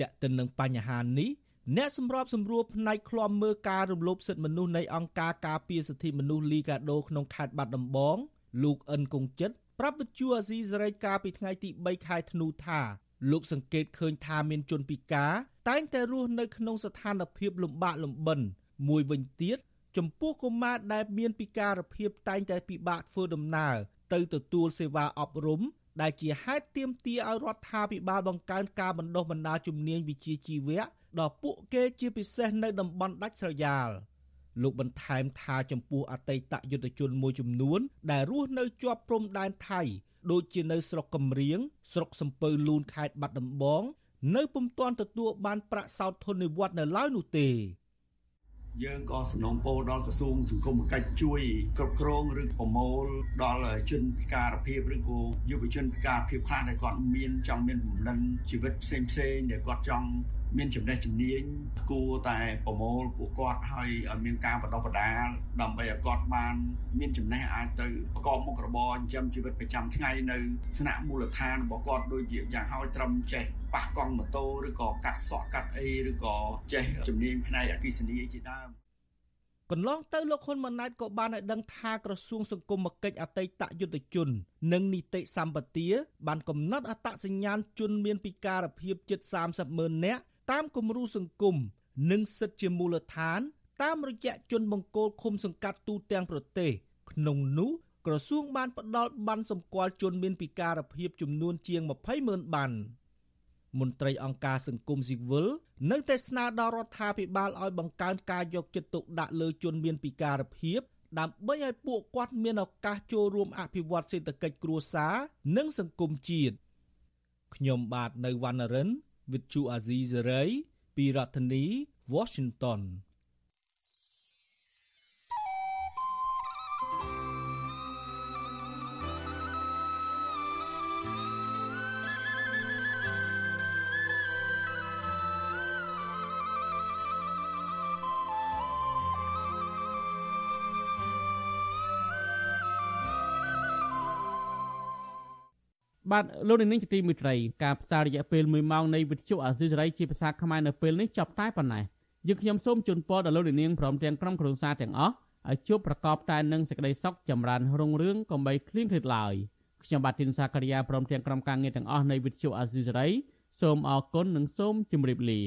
តេតិននឹងបញ្ហានេះ អ្នកសម្របសម្រួលផ្នែកឃ្លាំមើលការរំលោភសិទ្ធិមនុស្សនៃអង្គការការពារសិទ្ធិមនុស្សលីកាដូក្នុងខេត្តបាត់ដំបង លោកអិនគង្ជិតប្រាប់វិទ្យុអាស៊ីសេរីកាលពីថ្ងៃទី3ខែធ្នូថាលោកសង្កេតឃើញថាមានជនពិការតែងតែរស់នៅក្នុងស្ថានភាពលំបាកលំបិនមួយវិញទៀតចំពោះកុមារដែលមានពិការភាពតែងតែពិបាកធ្វើដំណើរទៅទទួលសេវាអប់រំដែលជាហេតុទាមទារឲ្យរដ្ឋាភិបាលបង្កើនការបណ្ដុះបណ្ដាលជំនាញវិជ្ជាជីវៈ ដល់ពួកគេជាពិសេសនៅតំបន់ដាច់ស្រយាលលោកបន្ថែមថាចំពោះអតីតយុទ្ធជនមួយចំនួន ដែលរស់នៅជាប់ព្រំដែនថៃ ដូចជានៅស្រុកកំរៀងស្រុកសំពៅលូនខេត្តបាត់ដំបង នៅពុំទាន់ទទួលបានប្រាក់សោធននិវត្តន៍នៅឡើយនោះទេយើងក៏សំណូមពរដល់ក្រសួងសង្គមកិច្ចជួយគ្រប់គ្រងឬប្រមូលដល់ជនពិការភាពឬក៏យុវជនពិការភាពខ្លះដែលគាត់មានចង់មានបំណិនជីវិតផ្សេងផ្សេងដែលគាត់ចង់ មានចំណេះជំនាញគួរតែប្រមូលពួកគាត់ឲ្យឲ្យមានការបណ្ដុះបណ្ដាលដើម្បីឲ្យគាត់បាន មានចំណេះអាចទៅប្រកបមុខរបរចិញ្ចឹមជីវិតប្រចាំថ្ងៃនៅថ្នាក់មូលដ្ឋានរបស់គាត់ដូចជាយ៉ាងហោចត្រឹមចេះប៉ះកង់ម៉ូតូឬក៏កាត់សក់កាត់អីឬក៏ចេះជំនាញផ្នែកអគិសនីជាដើមកន្លងទៅលោកហ៊ុនម៉ាណែតក៏បានឲ្យដឹងថាក្រសួងសង្គមគិច្ចអតីតយុទ្ធជន និងនីតិសម្បទាបានកំណត់អត្តសញ្ញាណជនមានពិការភាពជិត30ម៉ឺននាក់ តាមគំរូសង្គមនិងសិទ្ធិជាមូលដ្ឋាន តាមរយៈជនបង្គោលឃុំសង្កាត់ទូទាំងប្រទេសក្នុងនោះក្រសួងបានផ្ដល់ប័ណ្ណសម្គាល់ជនមានពិការភាពចំនួនជាង20ម៉ឺនប័ណ្ណមន្ត្រីអង្គការសង្គមស៊ីវិលនៅតែស្នើដល់រដ្ឋាភិបាលឲ្យបង្កើនការយកចិត្តទុកដាក់លើជនមានពិការភាពដើម្បីឲ្យពួកគាត់មានឱកាសចូលរួមអភិវឌ្ឍសេដ្ឋកិច្ចគ្រួសារនិងសង្គមជាតិខ្ញុំបាទនៅវណ្ណរិន with Chu Azizi Saray ពីរដ្ឋធានី Washington បាទលោកនាងជាទីមេត្រីការផ្សាយរយៈពេល1ម៉ោងនៃវិទ្យុអាស៊ីសេរីជាភាសាខ្មែរនៅពេលនេះចប់តែប៉ុណ្ណេះយើងខ្ញុំសូមជូនពរដល់លោកនាងព្រមទាំងក្រុមគ្រួសារទាំងអស់ឲ្យជួបប្រកបតែនឹងសេចក្តីសុខចម្រើនរុងរឿងកុំបីឃ្លៀងឃ្លាតឡើយខ្ញុំបាទទីនសាករិយាព្រមទាំងក្រុមការងារទាំងអស់នៃវិទ្យុអាស៊ីសេរីសូមអរគុណនិងសូមជម្រាបលា